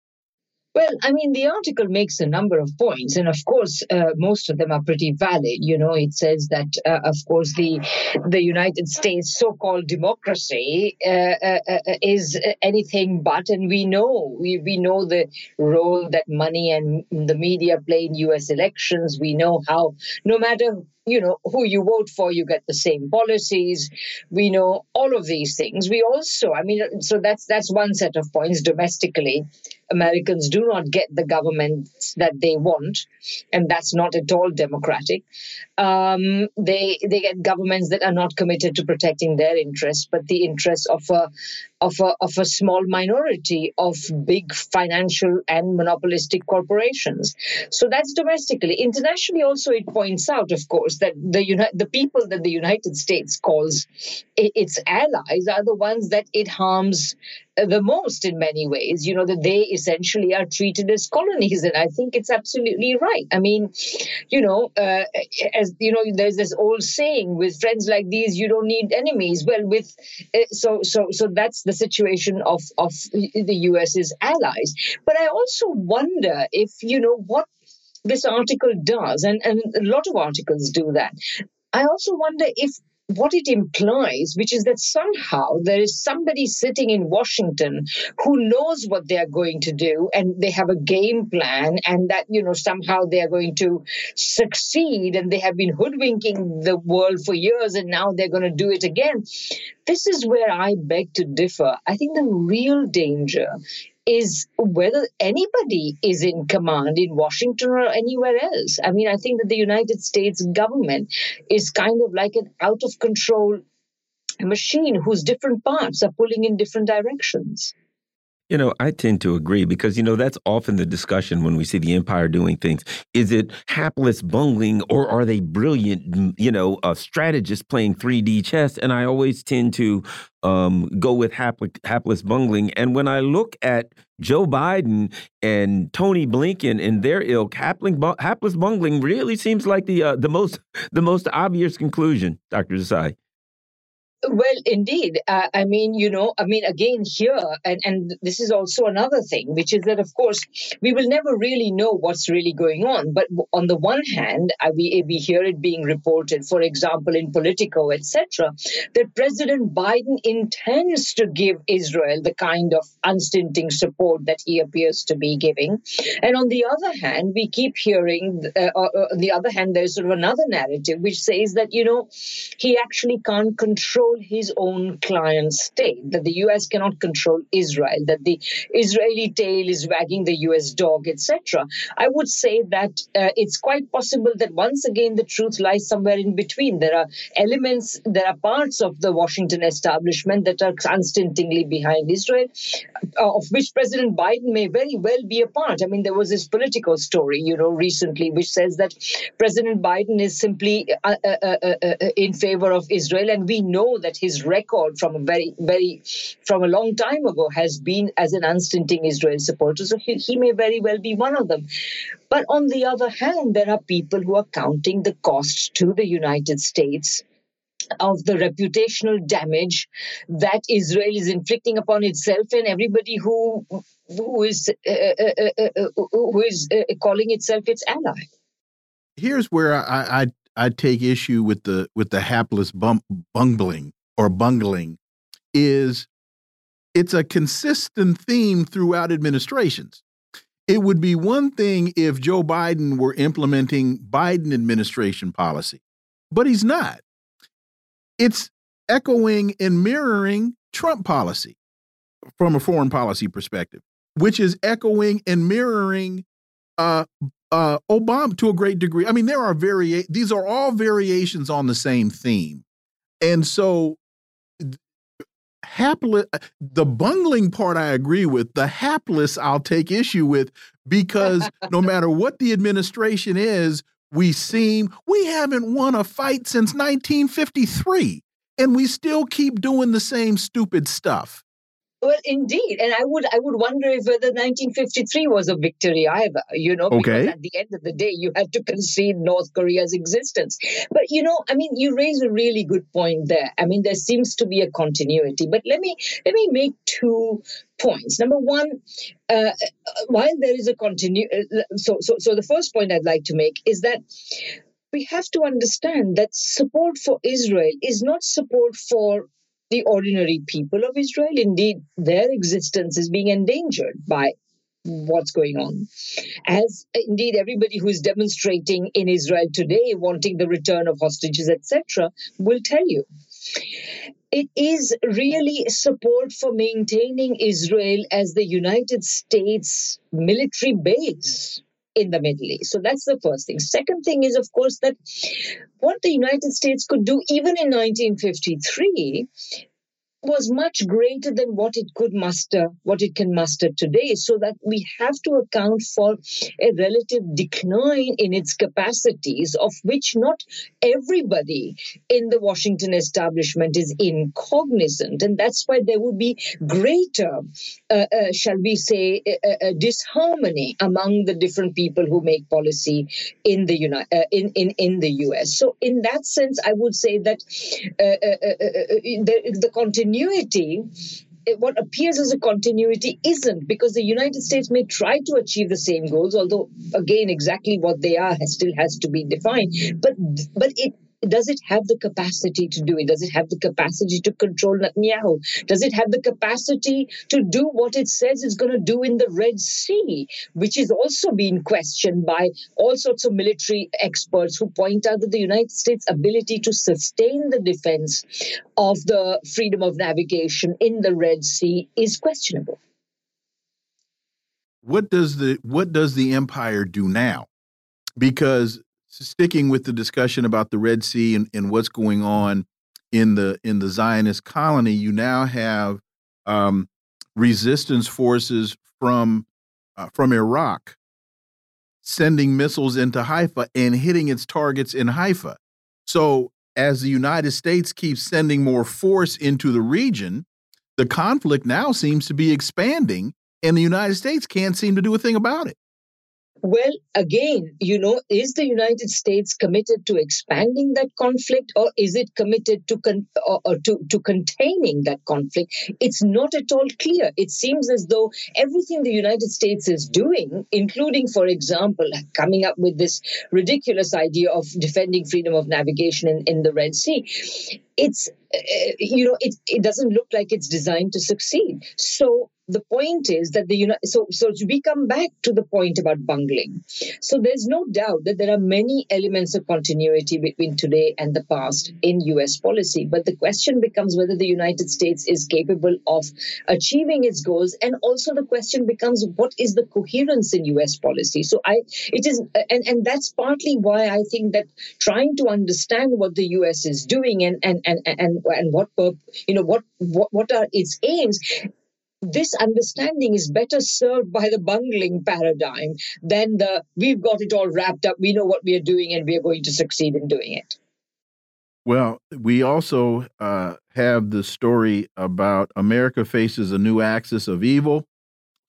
Well, I mean, the article makes a number of points, and of course, uh, most of them are pretty valid. You know, it says that, uh, of course, the the United States so-called democracy uh, uh, uh is anything but, and we know we we know the role that money and the media play in U.S. elections. We know how, no matter you know who you vote for you get the same policies we know all of these things we also i mean so that's that's one set of points domestically Americans do not get the governments that they want, and that's not at all democratic. Um, they they get governments that are not committed to protecting their interests, but the interests of a of a of a small minority of big financial and monopolistic corporations. So that's domestically. Internationally, also it points out, of course, that the uni- the people that the United States calls its allies are the ones that it harms the most in many ways. You know that they essentially are treated as colonies and i think it's absolutely right. I mean you know uh, as you know there's this old saying with friends like these you don't need enemies. Well with uh, so so so that's the situation of of the us's allies. But i also wonder if you know what this article does and and a lot of articles do that I also wonder if what it implies, which is that somehow there is somebody sitting in Washington who knows what they are going to do and they have a game plan, and that, you know, somehow they are going to succeed and they have been hoodwinking the world for years and now they're going to do it again. This is where I beg to differ. I think the real danger is whether anybody is in command in Washington or anywhere else. I mean, I think that the United States government is kind of like an out of control machine whose different parts are pulling in different directions. You know, I tend to agree because, you know, that's often the discussion when we see the empire doing things. Is it hapless bungling or are they brilliant, you know, uh, strategists playing 3D chess? And I always tend to um, go with hapless, bungling. And when I look at Joe Biden and Tony Blinken and their ilk, hapless bungling really seems like the uh, the most the most obvious conclusion, Dr. Desai. Well, indeed. Uh, I mean, you know, I mean, again, here, and, and this is also another thing, which is that, of course, we will never really know what's really going on. But on the one hand, uh, we, we hear it being reported, for example, in Politico, etc., that President Biden intends to give Israel the kind of unstinting support that he appears to be giving. And on the other hand, we keep hearing, uh, uh, uh on the other hand, there's sort of another narrative which says that, you know, he actually can't control control his own client state, that the US cannot control Israel, that the Israeli tail is wagging the US dog, etc. I would say that uh, it's quite possible that once again the truth lies somewhere in between. There are elements, there are parts of the Washington establishment that are unstintingly behind Israel, uh, of which President Biden may very well be a part. I mean, there was this political story, you know, recently, which says that President Biden is simply uh, uh, uh, uh in favor of Israel, and we know that his record from a very, very, from a long time ago has been as an unstinting Israel supporter. So he, he may very well be one of them. But on the other hand, there are people who are counting the cost to the United States of the reputational damage that Israel is inflicting upon itself and everybody who who is uh, uh, uh, uh who is uh, calling itself its ally. Here's where I, I I take issue with the with the hapless bungling or bungling is it's a consistent theme throughout administrations. It would be one thing if Joe Biden were implementing Biden administration policy, but he's not. It's echoing and mirroring Trump policy from a foreign policy perspective, which is echoing and mirroring uh, uh, Obama to a great degree. I mean, there are vari these are all variations on the same theme. And so hapless the bungling part I agree with. The hapless I'll take issue with because no matter what the administration is, we seem we haven't won a fight since 1953 and we still keep doing the same stupid stuff. Well, indeed, and I would I would wonder if whether 1953 was a victory either. You know, because okay. at the end of the day, you had to concede North Korea's existence. But you know, I mean, you raise a really good point there. I mean, there seems to be a continuity. But let me let me make two points. Number one, uh, while there is a continue, uh, so so so the first point I'd like to make is that we have to understand that support for Israel is not support for the ordinary people of Israel. Indeed, their existence is being endangered by what's going on. As indeed everybody who is demonstrating in Israel today, wanting the return of hostages, etc., will tell you. It is really support for maintaining Israel as the United States military base in the Middle East. So that's the first thing. Second thing is, of course, that what the United States could do even in 1953 was much greater than what it could muster, what it can muster today, so that we have to account for a relative decline in its capacities, of which not everybody in the Washington establishment is incognizant. And that's why there would be greater, uh, uh, shall we say, disharmony among the different people who make policy in the Uni- uh, in, in, in the US. So, in that sense, I would say that uh, uh, the, the continuity continuity what appears as a continuity isn't because the United States may try to achieve the same goals, although again, exactly what they are still has to be defined. But but it does it have the capacity to do it? Does it have the capacity to control Netanyahu? Does it have the capacity to do what it says it's going to do in the Red Sea, which is also being questioned by all sorts of military experts who point out that the United States' ability to sustain the defense of the freedom of navigation in the Red Sea is questionable. What does the what does the empire do now? Because sticking with the discussion about the Red Sea and, and what's going on in the in the Zionist colony, you now have um, resistance forces from uh, from Iraq sending missiles into Haifa and hitting its targets in Haifa. So as the United States keeps sending more force into the region, the conflict now seems to be expanding, and the United States can't seem to do a thing about it. Well, again, you know, is the United States committed to expanding that conflict, or is it committed to con- or, or to to containing that conflict? It's not at all clear. It seems as though everything the United States is doing, including, for example, coming up with this ridiculous idea of defending freedom of navigation in, in the Red Sea, it's uh, you know it, it doesn't look like it's designed to succeed so the point is that the United so so we come back to the point about bungling. So there's no doubt that there are many elements of continuity between today and the past in US policy. But the question becomes whether the United States is capable of achieving its goals. And also the question becomes what is the coherence in US policy? So I it is and, and that's partly why I think that trying to understand what the US is doing and and and and, and what you know what, what what are its aims this understanding is better served by the bungling paradigm than the we've got it all wrapped up, we know what we are doing, and we are going to succeed in doing it. Well, we also uh, have the story about America faces a new axis of evil,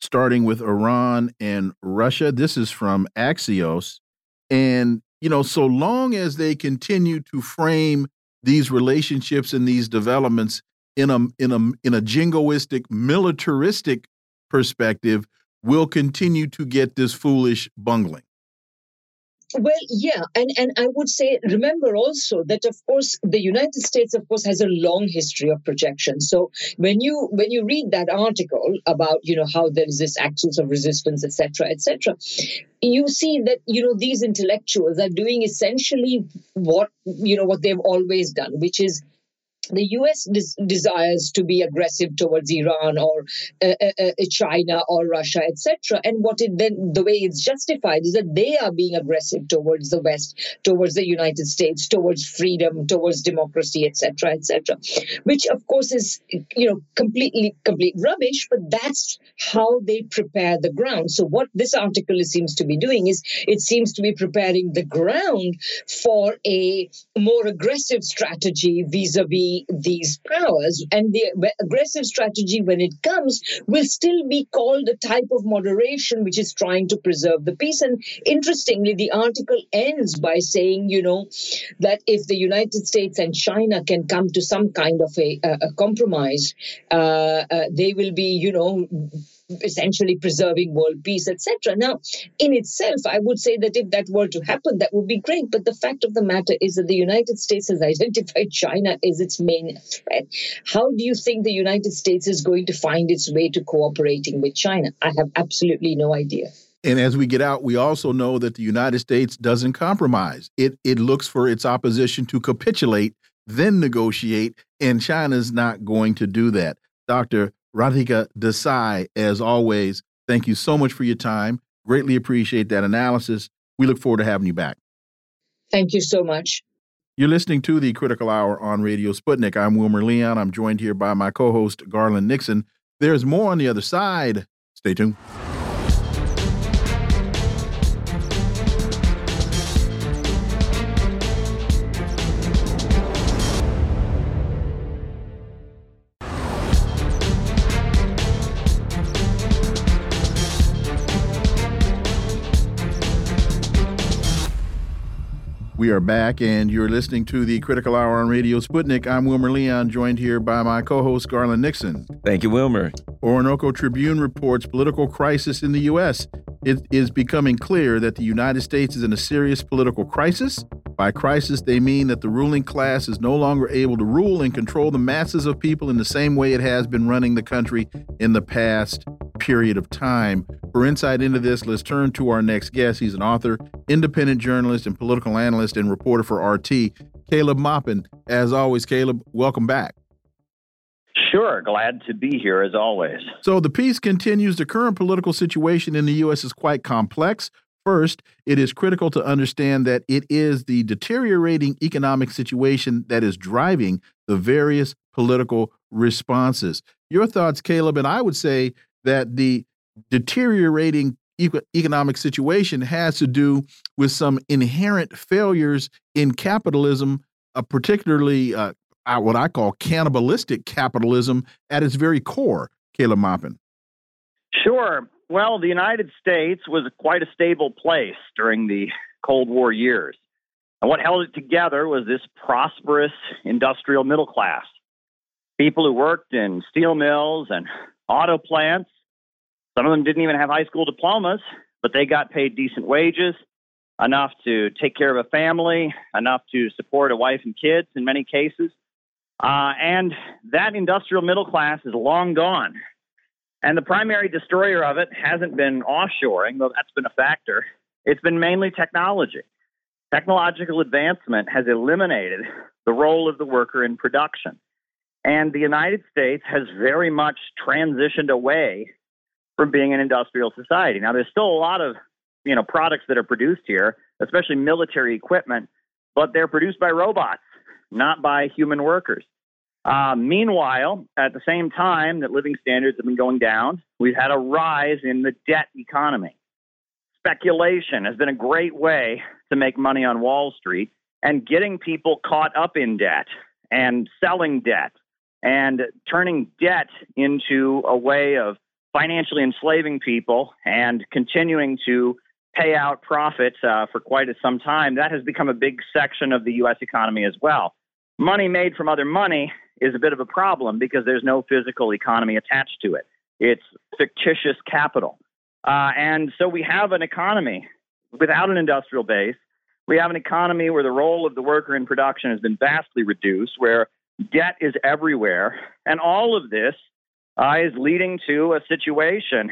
starting with Iran and Russia. This is from Axios. And, you know, so long as they continue to frame these relationships and these developments in a in a in a jingoistic militaristic perspective will continue to get this foolish bungling. Well yeah and and i would say remember also that of course the united states of course has a long history of projection. So when you when you read that article about you know how there is this axis of resistance etc etc you see that you know these intellectuals are doing essentially what you know what they've always done which is the US des- desires to be aggressive towards Iran or uh, uh, uh China or Russia, etc. And what it then, the way it's justified is that they are being aggressive towards the West, towards the United States, towards freedom, towards democracy, etc., etc. Which, of course, is you know completely complete rubbish. But that's how they prepare the ground. So what this article seems to be doing is it seems to be preparing the ground for a more aggressive strategy vis-a-vis these powers. And the aggressive strategy, when it comes, will still be called a type of moderation which is trying to preserve the peace. And interestingly, the article ends by saying, you know, that if the United States and China can come to some kind of a, a compromise, uh, uh, they will be, you know, essentially preserving world peace, etc. Now, in itself, I would say that if that were to happen, that would be great. But the fact of the matter is that the United States has identified China as its main threat. How do you think the United States is going to find its way to cooperating with China? I have absolutely no idea. And as we get out, we also know that the United States doesn't compromise. It it looks for its opposition to capitulate, then negotiate, and China's not going to do that. Dr. Radhika Desai, as always, thank you so much for your time. Greatly appreciate that analysis. We look forward to having you back. Thank you so much. You're listening to the Critical Hour on Radio Sputnik. I'm Wilmer Leon. I'm joined here by my co host, Garland Nixon. There's more on the other side. Stay tuned. We are back, and you're listening to the Critical Hour on Radio Sputnik. I'm Wilmer Leon, joined here by my co host, Garland Nixon. Thank you, Wilmer. Orinoco Tribune reports political crisis in the U.S. It is becoming clear that the United States is in a serious political crisis. By crisis, they mean that the ruling class is no longer able to rule and control the masses of people in the same way it has been running the country in the past period of time. For insight into this, let's turn to our next guest. He's an author, independent journalist, and political analyst and reporter for RT, Caleb Maupin. As always, Caleb, welcome back. Sure, glad to be here as always. So the piece continues. The current political situation in the U.S. is quite complex. First, it is critical to understand that it is the deteriorating economic situation that is driving the various political responses. Your thoughts, Caleb, and I would say that the deteriorating economic situation has to do with some inherent failures in capitalism, uh, particularly uh, Uh, what I call cannibalistic capitalism at its very core. Caleb Maupin. Sure. well, the United States was quite a stable place during the Cold War years. And what held it together was this prosperous industrial middle class. People who worked in steel mills and auto plants. Some of them didn't even have high school diplomas, but they got paid decent wages, enough to take care of a family, enough to support a wife and kids in many cases. Uh, and that industrial middle class is long gone. And the primary destroyer of it hasn't been offshoring, though that's been a factor. It's been mainly technology. Technological advancement has eliminated the role of the worker in production. And the United States has very much transitioned away from being an industrial society. Now, there's still a lot of you know products that are produced here, especially military equipment, but they're produced by robots, not by human workers. Uh, meanwhile, at the same time that living standards have been going down, we've had a rise in the debt economy. Speculation has been a great way to make money on Wall Street, and getting people caught up in debt and selling debt and turning debt into a way of financially enslaving people and continuing to pay out profits uh, for quite some time, that has become a big section of the U.S. economy as well. Money made from other money is a bit of a problem because there's no physical economy attached to it. It's fictitious capital. Uh, and so we have an economy without an industrial base. We have an economy where the role of the worker in production has been vastly reduced, where debt is everywhere. And all of this uh, is leading to a situation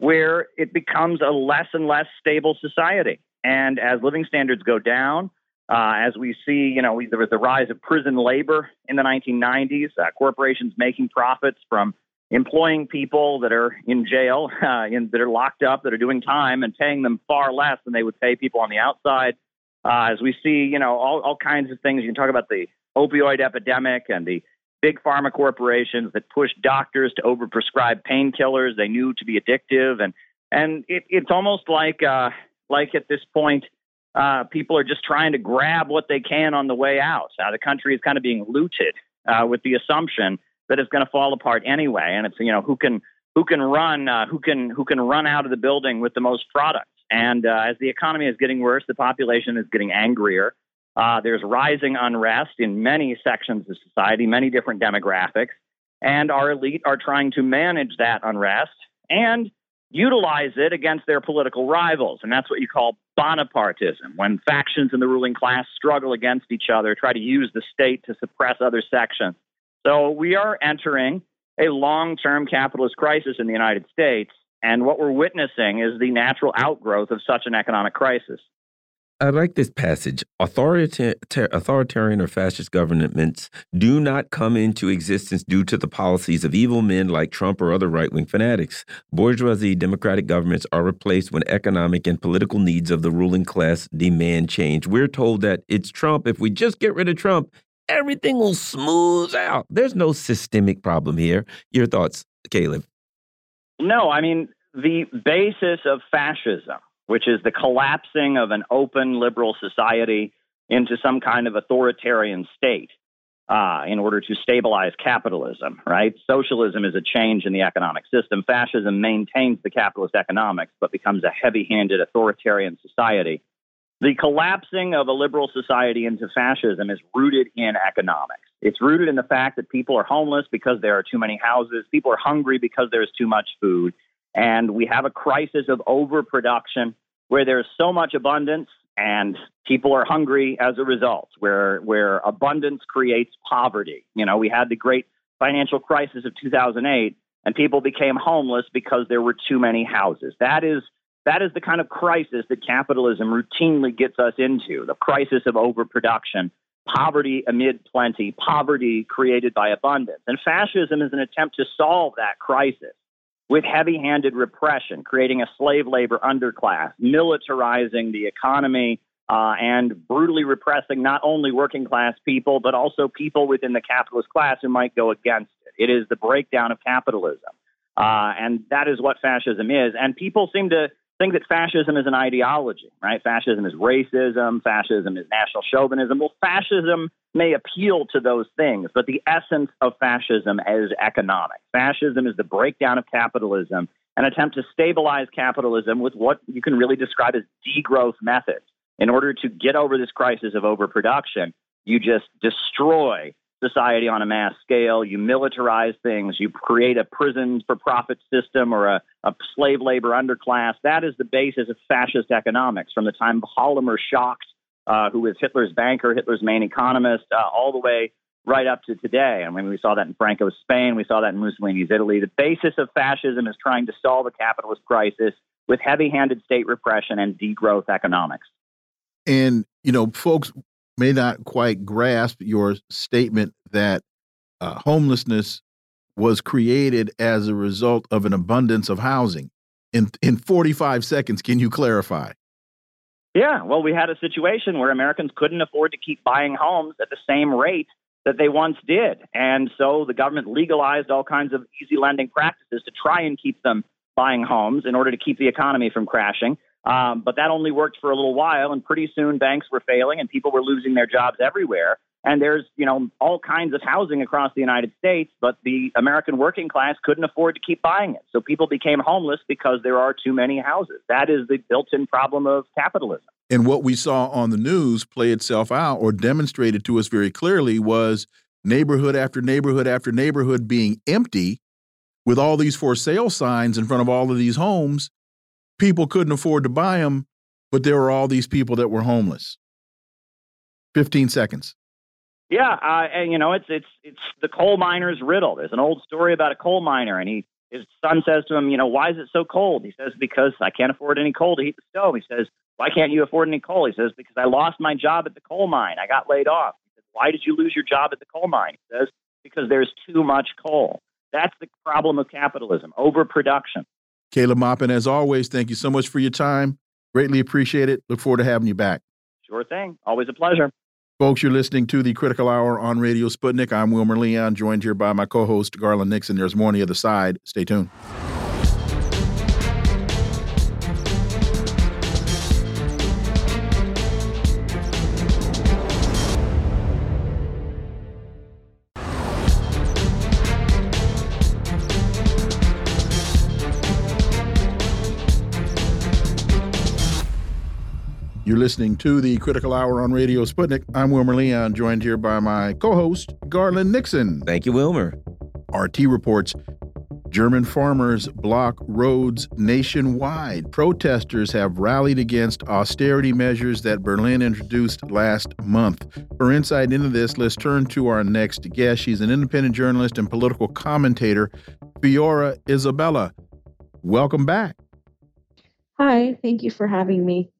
where it becomes a less and less stable society. And as living standards go down, uh, as we see, you know, there was the rise of prison labor in the 1990s, uh, corporations making profits from employing people that are in jail, uh, in, that are locked up, that are doing time, and paying them far less than they would pay people on the outside. Uh, as we see, you know, all, all kinds of things. You can talk about the opioid epidemic and the big pharma corporations that push doctors to overprescribe painkillers they knew to be addictive, and and it, it's almost like uh, like at this point uh, people are just trying to grab what they can on the way out. Uh, the country is kind of being looted uh, with the assumption that it's going to fall apart anyway, and it's you know who can who can run uh, who can who can run out of the building with the most products. And uh, as the economy is getting worse, the population is getting angrier. Uh, there's rising unrest in many sections of society, many different demographics, and our elite are trying to manage that unrest and utilize it against their political rivals. And that's what you call Bonapartism, when factions in the ruling class struggle against each other, try to use the state to suppress other sections. So we are entering a long term capitalist crisis in the United States. And what we're witnessing is the natural outgrowth of such an economic crisis. I like this passage. authoritarian or fascist governments do not come into existence due to the policies of evil men like Trump or other right wing fanatics. Bourgeoisie democratic governments are replaced when economic and political needs of the ruling class demand change. We're told that it's Trump. If we just get rid of Trump, everything will smooth out. There's no systemic problem here. Your thoughts, Caleb? No, I mean, the basis of fascism which is the collapsing of an open liberal society into some kind of authoritarian state uh, in order to stabilize capitalism, right? Socialism is a change in the economic system. Fascism maintains the capitalist economics but becomes a heavy handed authoritarian society. The collapsing of a liberal society into fascism is rooted in economics. It's rooted in the fact that people are homeless because there are too many houses, people are hungry because there's too much food, and we have a crisis of overproduction where there's so much abundance and people are hungry as a result, where, where abundance creates poverty. You know, we had the great financial crisis of 2008 and people became homeless because there were too many houses. That is that is the kind of crisis that capitalism routinely gets us into the crisis of overproduction, poverty amid plenty, poverty created by abundance. And fascism is an attempt to solve that crisis with heavy handed repression, creating a slave labor underclass, militarizing the economy, uh, and brutally repressing not only working class people, but also people within the capitalist class who might go against it. It is the breakdown of capitalism. Uh, and that is what fascism is. And people seem to think that fascism is an ideology, right? Fascism is racism, fascism is national chauvinism. Well, fascism may appeal to those things, but the essence of fascism is economic. Fascism is the breakdown of capitalism and attempt to stabilize capitalism with what you can really describe as degrowth methods. In order to get over this crisis of overproduction, you just destroy society on a mass scale. You militarize things. You create a prison for profit system or a, a slave labor underclass. That is the basis of fascist economics from the time Hjalmar Schacht, uh, who was Hitler's banker, Hitler's main economist, uh, all the way right up to today. I mean, we saw that in Franco's Spain. We saw that in Mussolini's Italy. The basis of fascism is trying to solve a capitalist crisis with heavy handed state repression and degrowth economics. And, you know, folks may not quite grasp your statement that uh, homelessness was created as a result of an abundance of housing. In in 45 seconds, can you clarify? Yeah, well, we had a situation where Americans couldn't afford to keep buying homes at the same rate that they once did. And so the government legalized all kinds of easy lending practices to try and keep them buying homes in order to keep the economy from crashing. Um, but that only worked for a little while, and pretty soon banks were failing and people were losing their jobs everywhere. And there's, you know, all kinds of housing across the United States, but the American working class couldn't afford to keep buying it. So people became homeless because there are too many houses. That is the built-in problem of capitalism. And what we saw on the news play itself out or demonstrated to us very clearly was neighborhood after neighborhood after neighborhood being empty with all these for sale signs in front of all of these homes people couldn't afford to buy them, but there were all these people that were homeless. 15 seconds. Yeah, uh, and you know it's it's it's the coal miner's riddle. There's an old story about a coal miner, and he his son says to him, you know, why is it so cold? He says because I can't afford any coal to heat the stove. He says, why can't you afford any coal? He says because I lost my job at the coal mine. I got laid off. He says, why did you lose your job at the coal mine? He says because there's too much coal. That's the problem of capitalism, overproduction. Caleb Maupin, as always, thank you so much for your time. Greatly appreciate it. Look forward to having you back. Sure thing. Always a pleasure. Folks, you're listening to the Critical Hour on Radio Sputnik. I'm Wilmer Leon, joined here by my co host, Garland Nixon. There's more on the other side. Stay tuned. Listening to the Critical Hour on Radio Sputnik. I'm Wilmer Leon, joined here by my co host, Garland Nixon. Thank you, Wilmer. RT reports German farmers block roads nationwide. Protesters have rallied against austerity measures that Berlin introduced last month. For insight into this, let's turn to our next guest. She's an independent journalist and political commentator, Fiorella Isabel. Welcome back. Hi, thank you for having me.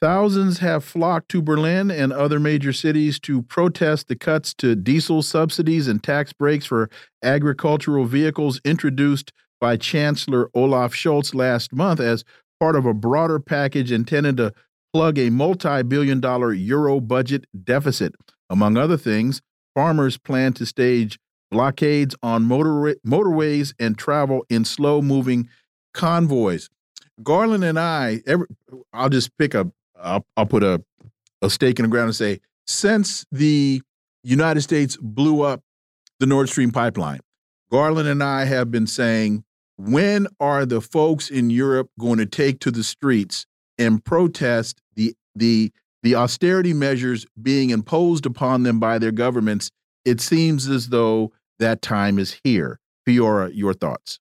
Thousands have flocked to Berlin and other major cities to protest the cuts to diesel subsidies and tax breaks for agricultural vehicles introduced by Chancellor Olaf Scholz last month as part of a broader package intended to plug a multi billion dollar euro budget deficit. Among other things, farmers plan to stage blockades on motor motorways and travel in slow moving convoys. Garland and I, every, I'll just pick a I'll, I'll put a, a stake in the ground and say, since the United States blew up the Nord Stream pipeline, Garland and I have been saying, when are the folks in Europe going to take to the streets and protest the the the austerity measures being imposed upon them by their governments? It seems as though that time is here. Fiorella, your thoughts?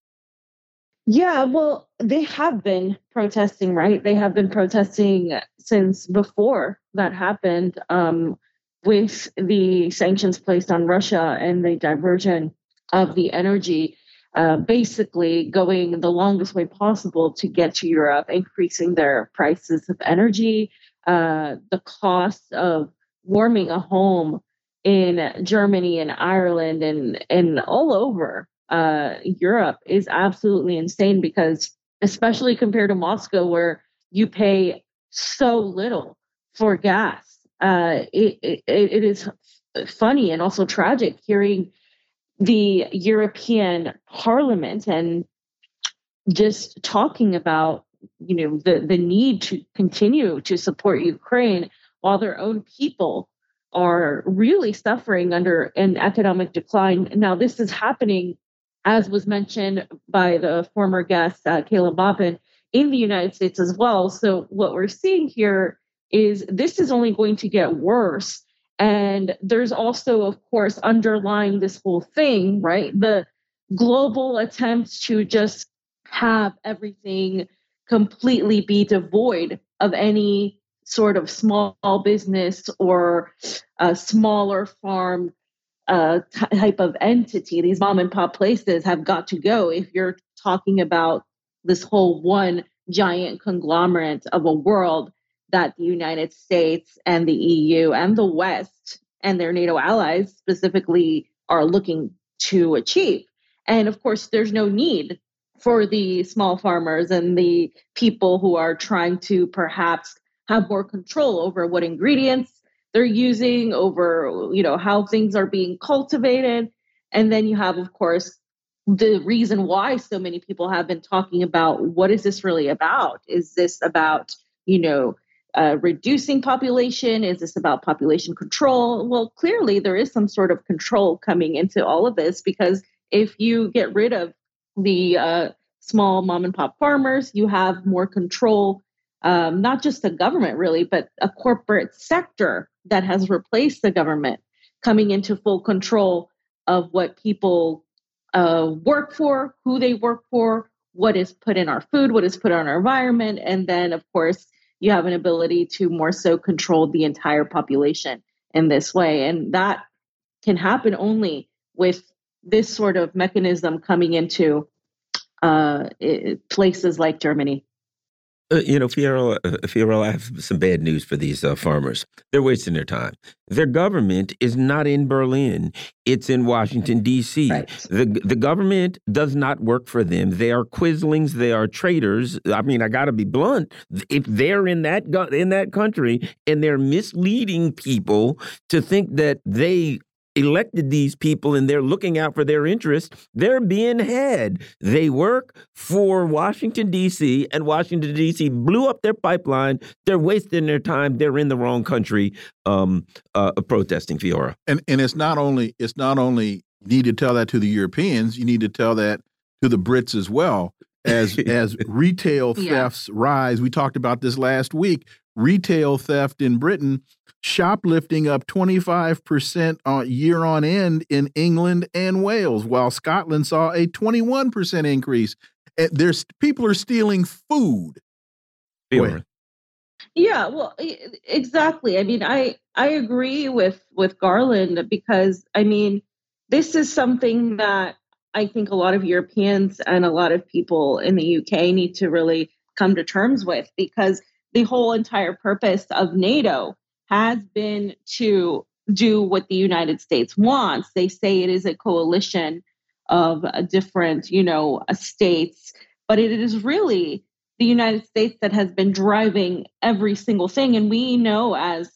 Yeah, well, they have been protesting, right? They have been protesting since before that happened um, with the sanctions placed on Russia and the diversion of the energy, uh, basically going the longest way possible to get to Europe, increasing their prices of energy, uh, the cost of warming a home in Germany and Ireland and, and all over uh, Europe is absolutely insane because, especially compared to Moscow, where you pay so little for gas, uh, it, it, it is funny and also tragic hearing the European Parliament and just talking about you know the the need to continue to support Ukraine while their own people are really suffering under an economic decline. Now this is happening as was mentioned by the former guest, uh, Caleb Maupin, in the United States as well. So, what we're seeing here is this is only going to get worse. And there's also, of course, underlying this whole thing, right? The global attempts to just have everything completely be devoid of any sort of small business or smaller farm uh, type of entity. These mom and pop places have got to go if you're talking about this whole one giant conglomerate of a world that the United States and the EU and the West and their NATO allies specifically are looking to achieve. And of course, there's no need for the small farmers and the people who are trying to perhaps have more control over what ingredients they're using over you know how things are being cultivated. And then you have of course the reason why so many people have been talking about what is this really about? Is this about you know uh, reducing population? Is this about population control? Well clearly there is some sort of control coming into all of this because if you get rid of the uh, small mom and pop farmers you have more control um, not just the government really but a corporate sector that has replaced the government coming into full control of what people uh, work for, who they work for, what is put in our food, what is put on our environment. And then, of course, you have an ability to more so control the entire population in this way. And that can happen only with this sort of mechanism coming into uh, places like Germany. Uh, you know, Fiyero, uh, I have some bad news for these uh, farmers. They're wasting their time. Their government is not in Berlin; it's in Washington D.C. Right. the The government does not work for them. They are quislings. They are traitors. I mean, I got to be blunt. If they're in that in that country and they're misleading people to think that they elected these people and they're looking out for their interests, they're being had. They work for Washington, D.C., and Washington, D.C. blew up their pipeline. They're wasting their time. They're in the wrong country um, uh, protesting, Fiora. And, and it's not only, it's not only, you need to tell that to the Europeans, you need to tell that to the Brits as well. As, as retail thefts yeah. rise, we talked about this last week. Retail theft in Britain shoplifting up 25% on uh, year on end in England and Wales, while Scotland saw a 21% increase. Eh, there's people are stealing food. Yeah, well, exactly. I mean, I I agree with with Garland because I mean, this is something that I think a lot of Europeans and a lot of people in the UK need to really come to terms with because the whole entire purpose of NATO has been to do what the United States wants. They say it is a coalition of uh, different, you know, uh, states, but it is really the United States that has been driving every single thing. And we know as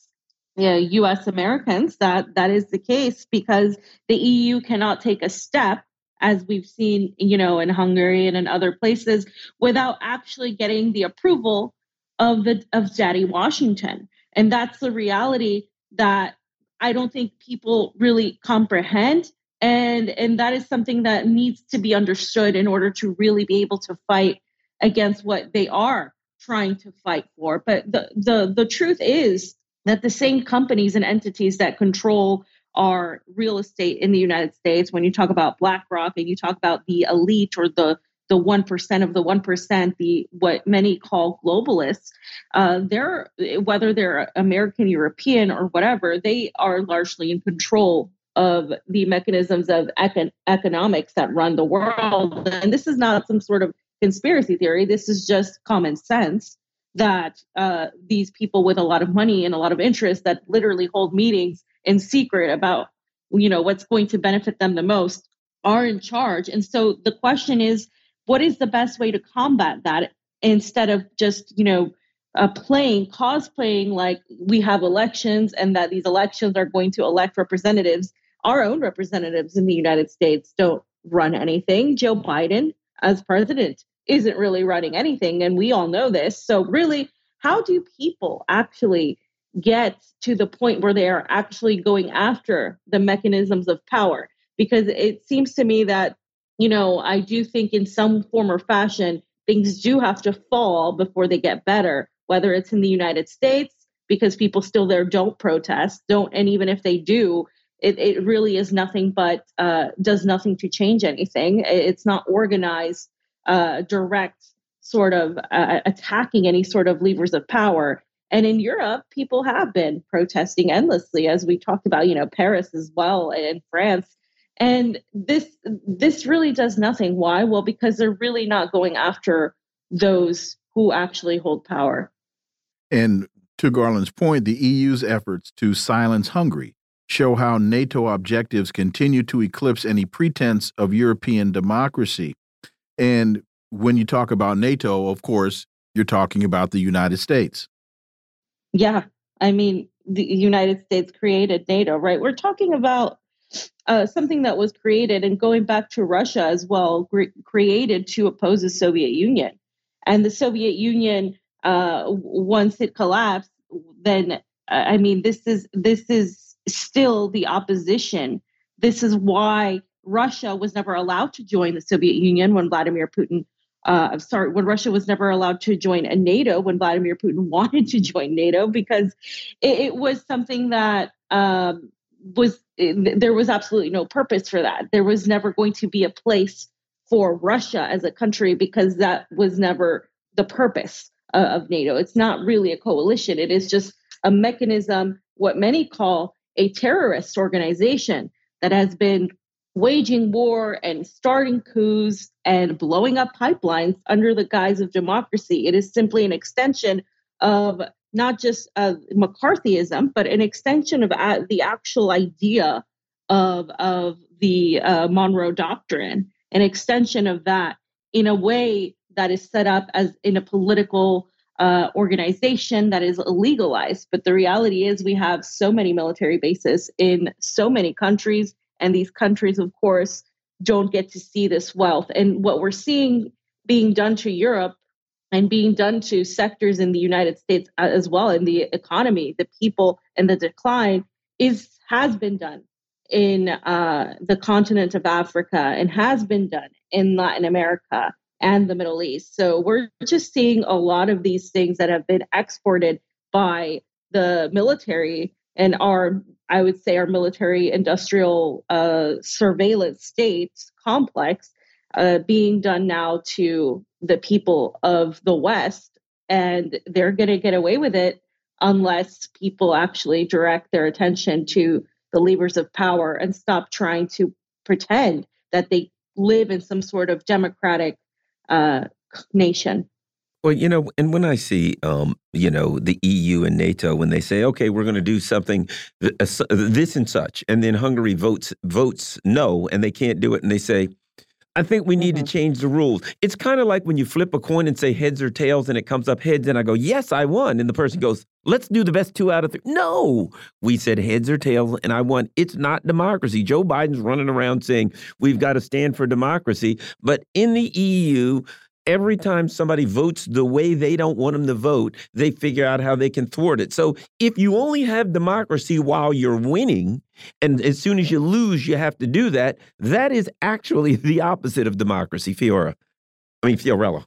you know, US Americans that that is the case because the EU cannot take a step as we've seen, you know, in Hungary and in other places without actually getting the approval of the of Daddy Washington. And that's the reality that I don't think people really comprehend. And, and that is something that needs to be understood in order to really be able to fight against what they are trying to fight for. But the, the, the truth is that the same companies and entities that control our real estate in the United States, when you talk about BlackRock and you talk about the elite or the the 1% of the 1%, the what many call globalists, uh, they're whether they're American, European, or whatever, they are largely in control of the mechanisms of econ- economics that run the world. And this is not some sort of conspiracy theory. This is just common sense that uh, these people with a lot of money and a lot of interest that literally hold meetings in secret about you know what's going to benefit them the most are in charge. And so the question is what is the best way to combat that instead of just you know uh, playing cosplaying like we have elections and that these elections are going to elect representatives? Our own representatives in the united states don't run anything. Joe biden as president isn't really running anything and we all know this. So really how do people actually get to the point where they are actually going after the mechanisms of power? Because it seems to me that you know, I do think in some form or fashion, things do have to fall before they get better, whether it's in the United States, because people still there don't protest, don't, and even if they do, it, it really is nothing but uh, does nothing to change anything. It's not organized, uh, direct sort of uh, attacking any sort of levers of power. And in Europe, people have been protesting endlessly, as we talked about, you know, Paris as well and France. And this this really does nothing. Why? Well, because they're really not going after those who actually hold power. And to Garland's point, the EU's efforts to silence Hungary show how NATO objectives continue to eclipse any pretense of European democracy. And when you talk about NATO, of course, you're talking about the United States. Yeah. I mean, the United States created NATO, right? We're talking about uh, something that was created and going back to Russia as well, created to oppose the Soviet Union. And the Soviet Union, uh, once it collapsed, then uh, I mean, this is this is still the opposition. This is why Russia was never allowed to join the Soviet Union when Vladimir Putin. Uh, sorry, when Russia was never allowed to join a NATO when Vladimir Putin wanted to join NATO because it, it was something that um, was there was absolutely no purpose for that. There was never going to be a place for Russia as a country because that was never the purpose uh, of NATO. It's not really a coalition. It is just a mechanism, what many call a terrorist organization that has been waging war and starting coups and blowing up pipelines under the guise of democracy. It is simply an extension of not just uh, McCarthyism, but an extension of uh, the actual idea of, of the uh, Monroe Doctrine, an extension of that in a way that is set up as in a political uh, organization that is legalized. But the reality is, we have so many military bases in so many countries, and these countries, of course, don't get to see this wealth. And what we're seeing being done to Europe and being done to sectors in the United States uh, as well in the economy, the people, and the decline is has been done in uh, the continent of Africa and has been done in Latin America and the Middle East. So we're just seeing a lot of these things that have been exported by the military and our, I would say, our military industrial uh, surveillance state complex uh, being done now to the people of the West. And they're going to get away with it unless people actually direct their attention to the levers of power and stop trying to pretend that they live in some sort of democratic uh, nation. Well, you know, and when I see, um, you know, the EU and NATO, when they say, "Okay, we're going to do something, uh, this and such," and then Hungary votes votes no, and they can't do it, and they say, I think we need mm -hmm. to mm-hmm. change the rules. It's kind of like when you flip a coin and say heads or tails and it comes up heads and I go, "Yes, I won." And the person goes, "Let's do the best two out of three. No. We said heads or tails and I won. It's not democracy. Joe Biden's running around saying we've got to stand for democracy, but in the EU, every time somebody votes the way they don't want them to vote, they figure out how they can thwart it. So if you only have democracy while you're winning, and as soon as you lose, you have to do that, that is actually the opposite of democracy, Fiora. I mean, Fiorella.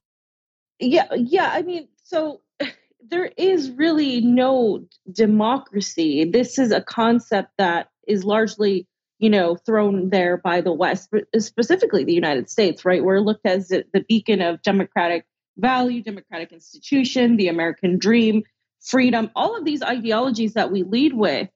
Yeah, yeah. I mean, so there is really no democracy. This is a concept that is largely you know, thrown there by the West, specifically the United States, right? We're looked as the beacon of democratic value, democratic institution, the American dream, freedom. All of these ideologies that we lead with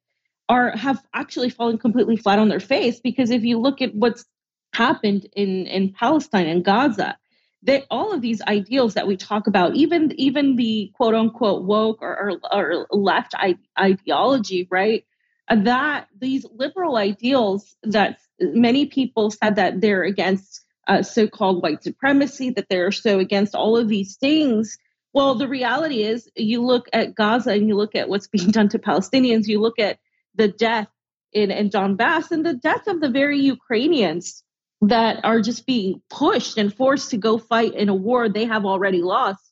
are have actually fallen completely flat on their face because if you look at what's happened in in Palestine and Gaza, that all of these ideals that we talk about, even even the quote unquote woke or, or, or left ideology, right? That these liberal ideals that many people said that they're against uh, so-called white supremacy, that they're so against all of these things. Well, the reality is, you look at Gaza and you look at what's being done to Palestinians. You look at the death in, in Donbass and the death of the very Ukrainians that are just being pushed and forced to go fight in a war they have already lost.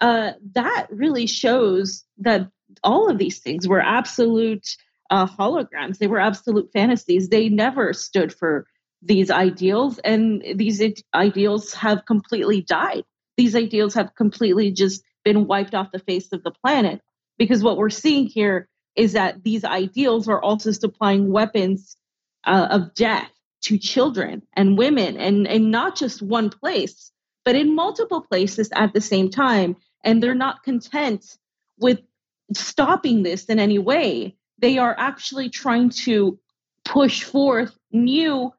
Uh, that really shows that all of these things were absolute uh, holograms. They were absolute fantasies. They never stood for these ideals, and these ideals have completely died. These ideals have completely just been wiped off the face of the planet. Because what we're seeing here is that these ideals are also supplying weapons uh, of death to children and women, and, and not just one place, but in multiple places at the same time. And they're not content with stopping this in any way. They are actually trying to push forth new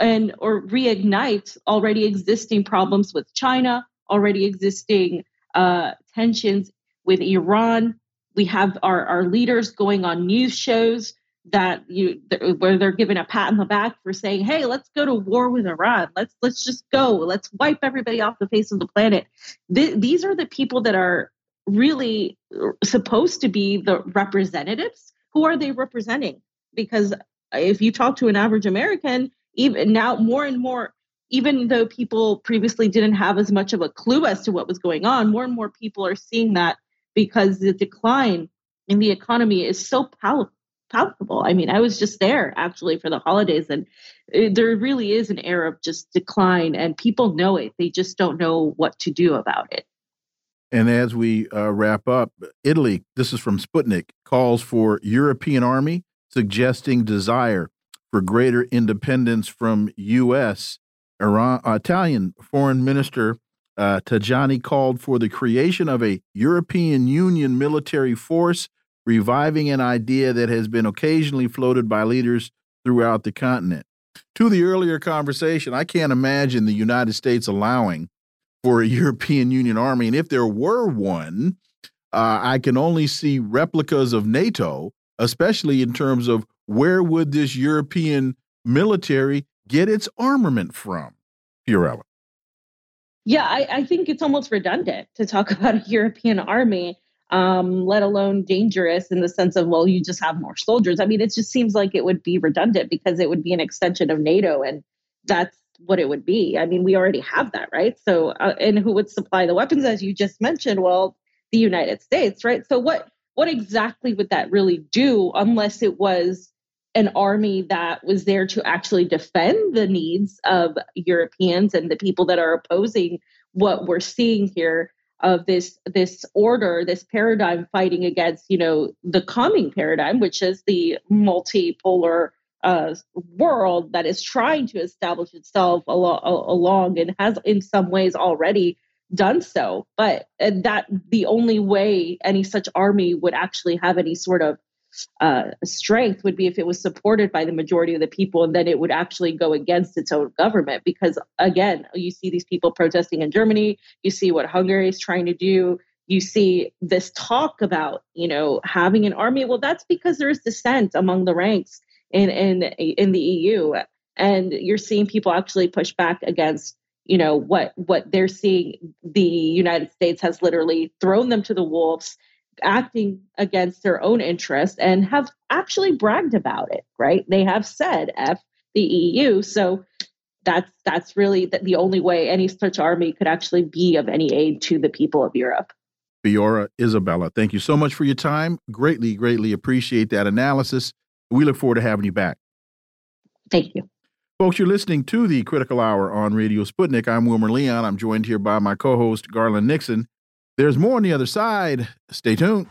and or reignite already existing problems with China, already existing uh, tensions with Iran. We have our, our leaders going on news shows that you where they're given a pat on the back for saying, "Hey, let's go to war with Iran. Let's let's just go. Let's wipe everybody off the face of the planet." Th- these are the people that are really supposed to be the representatives. Who are they representing? Because uh, if you talk to an average American, even now more and more even though people previously didn't have as much of a clue as to what was going on, more and more people are seeing that because the decline in the economy is so pal- palpable. I mean, I was just there actually for the holidays, and it, there really is an air of just decline, and people know it. They just don't know what to do about it. And as we uh, wrap up, Italy, this is from Sputnik, calls for European army, suggesting desire for greater independence from U.S. Iran, Italian Foreign Minister uh, Tajani called for the creation of a European Union military force, reviving an idea that has been occasionally floated by leaders throughout the continent. To the earlier conversation, I can't imagine the United States allowing for a European Union army. And if there were one, uh, I can only see replicas of NATO, especially in terms of where would this European military get its armament from, Fiorella? Yeah, I, I think it's almost redundant to talk about a European army, um, let alone dangerous in the sense of, well, you just have more soldiers. I mean, it just seems like it would be redundant because it would be an extension of NATO, and that's what it would be. I mean, we already have that, right? So, uh, and who would supply the weapons, as you just mentioned? Well, the United States, right? So, what what exactly would that really do, unless it was an army that was there to actually defend the needs of Europeans and the people that are opposing what we're seeing here of this this order this paradigm fighting against you know the coming paradigm which is the multipolar uh, world that is trying to establish itself al- along and has in some ways already done so. But that the only way any such army would actually have any sort of uh, strength would be if it was supported by the majority of the people and then it would actually go against its own government. Because again you see these people protesting in germany you see what hungary is trying to do you see this talk about you know having an army. Well that's because there is dissent among the ranks in in in the eu and you're seeing people actually push back against you know what what they're seeing the united states has literally thrown them to the wolves acting against their own interest and have actually bragged about it, right? They have said F the EU. So that's that's really the, the only way any such army could actually be of any aid to the people of Europe. Fiorella Isabel, thank you so much for your time. Greatly, greatly appreciate that analysis. We look forward to having you back. Thank you. Folks, you're listening to the Critical Hour on Radio Sputnik. I'm Wilmer Leon. I'm joined here by my co host, Garland Nixon. There's more on the other side. Stay tuned.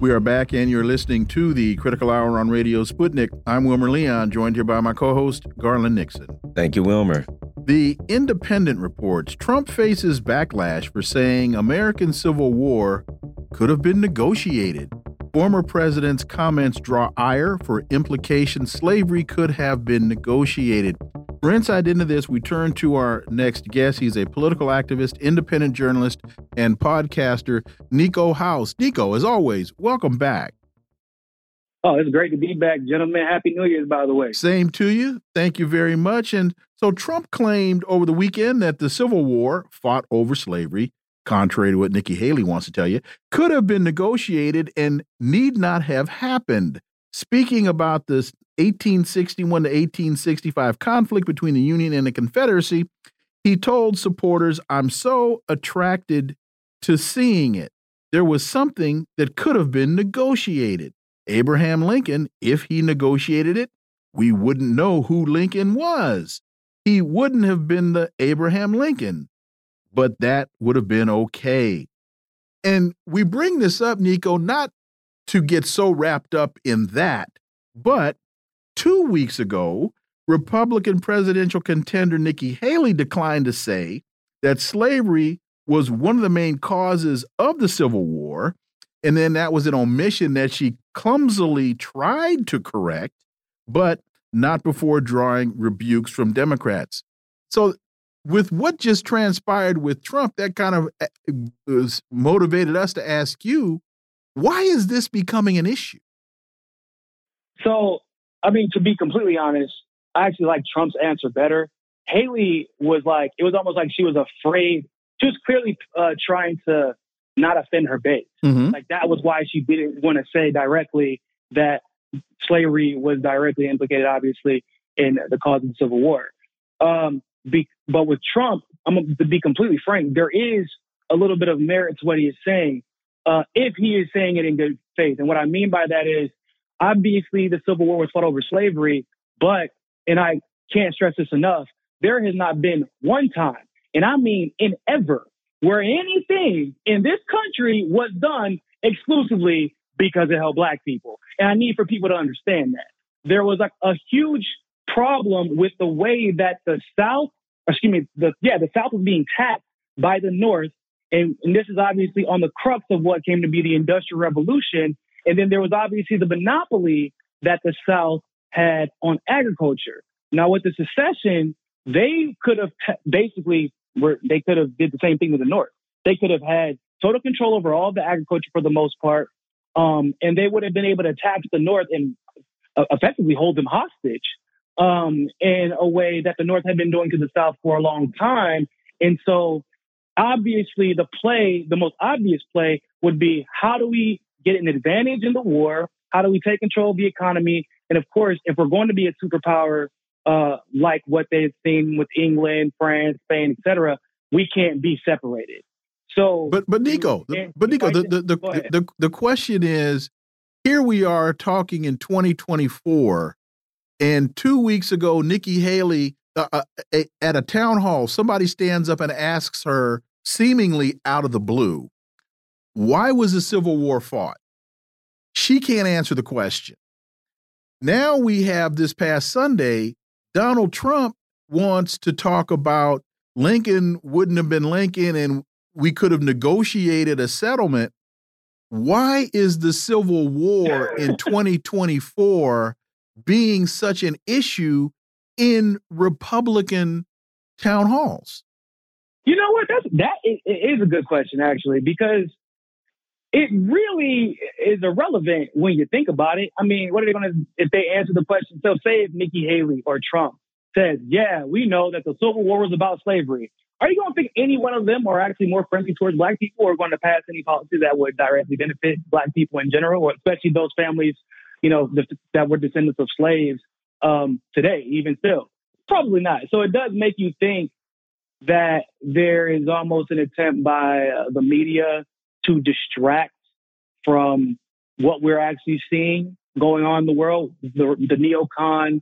We are back, and you're listening to the Critical Hour on Radio Sputnik. I'm Wilmer Leon, joined here by my co host, Garland Nixon. Thank you, Wilmer. The Independent reports Trump faces backlash for saying American Civil War could have been negotiated. Former president's comments draw ire for implications slavery could have been negotiated. For insight into this, we turn to our next guest. He's a political activist, independent journalist, and podcaster, Niko House. Niko, as always, welcome back. Oh, it's great to be back, gentlemen. Happy New Year's, by the way. Same to you. Thank you very much. And so Trump claimed over the weekend that the Civil War, fought over slavery, contrary to what Nikki Haley wants to tell you, could have been negotiated and need not have happened. Speaking about this 1861 to 1865 conflict between the Union and the Confederacy, he told supporters, I'm so attracted to seeing it. There was something that could have been negotiated. Abraham Lincoln, if he negotiated it, we wouldn't know who Lincoln was. He wouldn't have been the Abraham Lincoln, but that would have been okay. And we bring this up, Niko, not to get so wrapped up in that, but two weeks ago, Republican presidential contender Nikki Haley declined to say that slavery was one of the main causes of the Civil War. And then that was an omission that she clumsily tried to correct, but not before drawing rebukes from Democrats. So, with what just transpired with Trump, that kind of uh, motivated us to ask you why is this becoming an issue? So, I mean, to be completely honest, I actually like Trump's answer better. Haley was like, it was almost like she was afraid. She was clearly uh, trying to not offend her base. Mm -hmm. Like that was why she didn't want to say directly that slavery was directly implicated, obviously, in the cause of the Civil War. Um, be, but with Trump, I'm to be completely frank, there is a little bit of merit to what he is saying, uh, if he is saying it in good faith. And what I mean by that is, obviously, the Civil War was fought over slavery, but and I can't stress this enough, there has not been one time, and I mean in ever, where anything in this country was done exclusively because it helped black people. And I need for people to understand that. There was like a huge problem with the way that the South, excuse me, the yeah, the South was being tapped by the North. And, and this is obviously on the crux of what came to be the Industrial Revolution. And then there was obviously the monopoly that the South had on agriculture. Now, with the secession, they could have basically were they could have did the same thing with the North. They could have had total control over all the agriculture for the most part, um, and they would have been able to attack the North and uh, effectively hold them hostage um, in a way that the North had been doing to the South for a long time. And so, obviously, the play, the most obvious play, would be how do we get an advantage in the war? How do we take control of the economy? And of course, if we're going to be a superpower uh, like what they've seen with England, France, Spain, etc., we can't be separated. So, but but Niko, but Niko, the the the, the the question is, here we are talking in 2024, and two weeks ago, Nikki Haley uh, uh, at a town hall, somebody stands up and asks her, seemingly out of the blue, why was the Civil War fought? She can't answer the question. Now we have this past Sunday, Donald Trump wants to talk about Lincoln wouldn't have been Lincoln and we could have negotiated a settlement. Why is the Civil War in 2024 being such an issue in Republican town halls? You know what? That's that is, is a good question actually because it really is irrelevant when you think about it. I mean, what are they going to, if they answer the question? So, say if Nikki Haley or Trump says, yeah, we know that the Civil War was about slavery. Are you going to think any one of them are actually more friendly towards black people or going to pass any policies that would directly benefit black people in general, or especially those families, you know, that were descendants of slaves um, today, even still? Probably not. So it does make you think that there is almost an attempt by uh, the media to distract from what we're actually seeing going on in the world. The, the neocon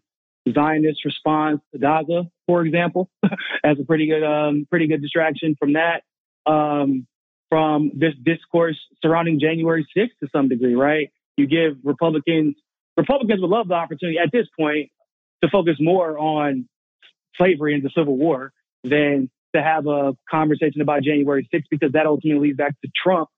Zionist response to Gaza, for example, as a pretty good, um, pretty good distraction from that. Um, from this discourse surrounding January 6th to some degree, right? You give Republicans, Republicans would love the opportunity at this point to focus more on slavery and the Civil War than to have a conversation about January 6th because that ultimately leads back to Trump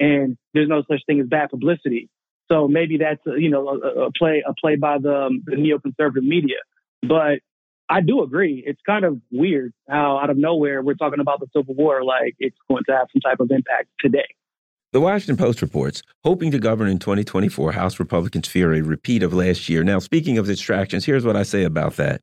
and there's no such thing as bad publicity. So maybe that's a, you know a, a play a play by the, um, the neoconservative media. But I do agree. It's kind of weird how out of nowhere we're talking about the Civil War like it's going to have some type of impact today. The Washington Post reports, hoping to govern in 2024, House Republicans fear a repeat of last year. Now, speaking of distractions, here's what I say about that.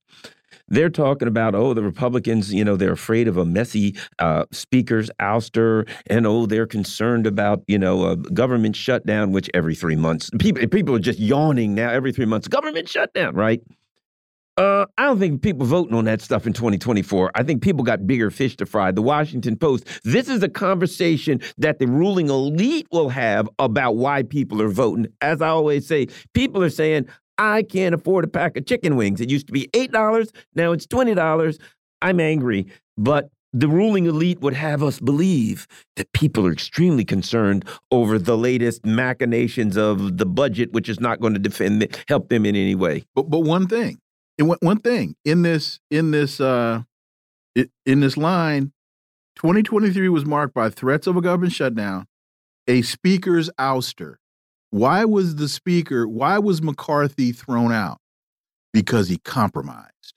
They're talking about oh the Republicans, you know, they're afraid of a messy uh, speaker's ouster, and oh they're concerned about you know a government shutdown, which every three months people people are just yawning now every three months government shutdown, right? Uh, I don't think people voting on that stuff in 2024. I think people got bigger fish to fry. The Washington Post. This is a conversation that the ruling elite will have about why people are voting. As I always say, people are saying, I can't afford a pack of chicken wings. It used to be $8, now it's $20. I'm angry, but the ruling elite would have us believe that people are extremely concerned over the latest machinations of the budget, which is not going to defend help them in any way. But but one thing, one thing in this in this uh in this line 2023 was marked by threats of a government shutdown a speaker's ouster why was the speaker why was mccarthy thrown out because he compromised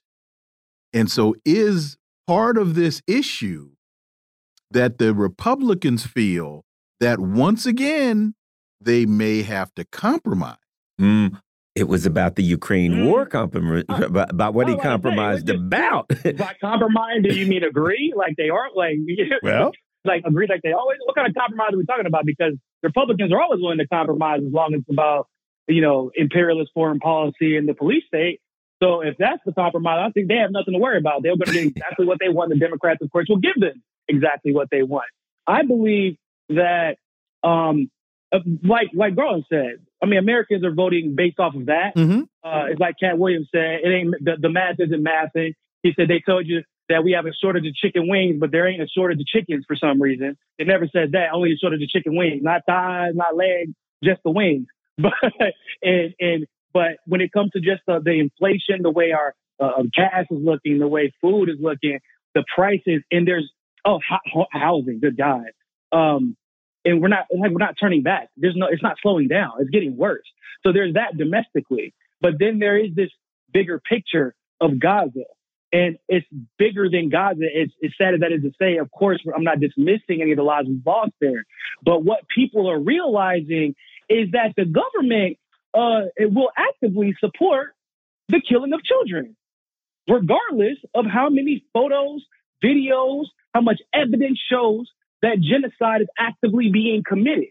and so is part of this issue that the republicans feel that once again they may have to compromise mm, it was about the Ukraine mm. war compromise, about, about, what he compromised say, about. by compromise, do you mean agree? Like they aren't like well, like agree, like they always. What kind of compromise are we talking about? Because Republicans are always willing to compromise as long as it's about you know imperialist foreign policy and the police state. So if that's the compromise, I think they have nothing to worry about. They're going to get exactly what they want. The Democrats, of course, will give them exactly what they want. I believe that, um, like like Garland said, I mean, Americans are voting based off of that. Mm-hmm. Uh, it's like Katt Williams said, it ain't the, the math isn't mathing. He said they told you that we have a shortage of chicken wings, but there ain't a shortage of chickens for some reason. It never said that. Only a shortage of chicken wings, not thighs, not legs, just the wings. But and and but when it comes to just the, the inflation, the way our uh, gas is looking, the way food is looking, the prices, and there's oh housing, good God. Um, and we're not like we're not turning back. There's no, it's not slowing down. It's getting worse. So there's that domestically, but then there is this bigger picture of Gaza, and it's bigger than Gaza. It's, it's sad as that is to say. Of course, I'm not dismissing any of the lives lost there, but what people are realizing is that the government uh, it will actively support the killing of children, regardless of how many photos, videos, how much evidence shows that genocide is actively being committed.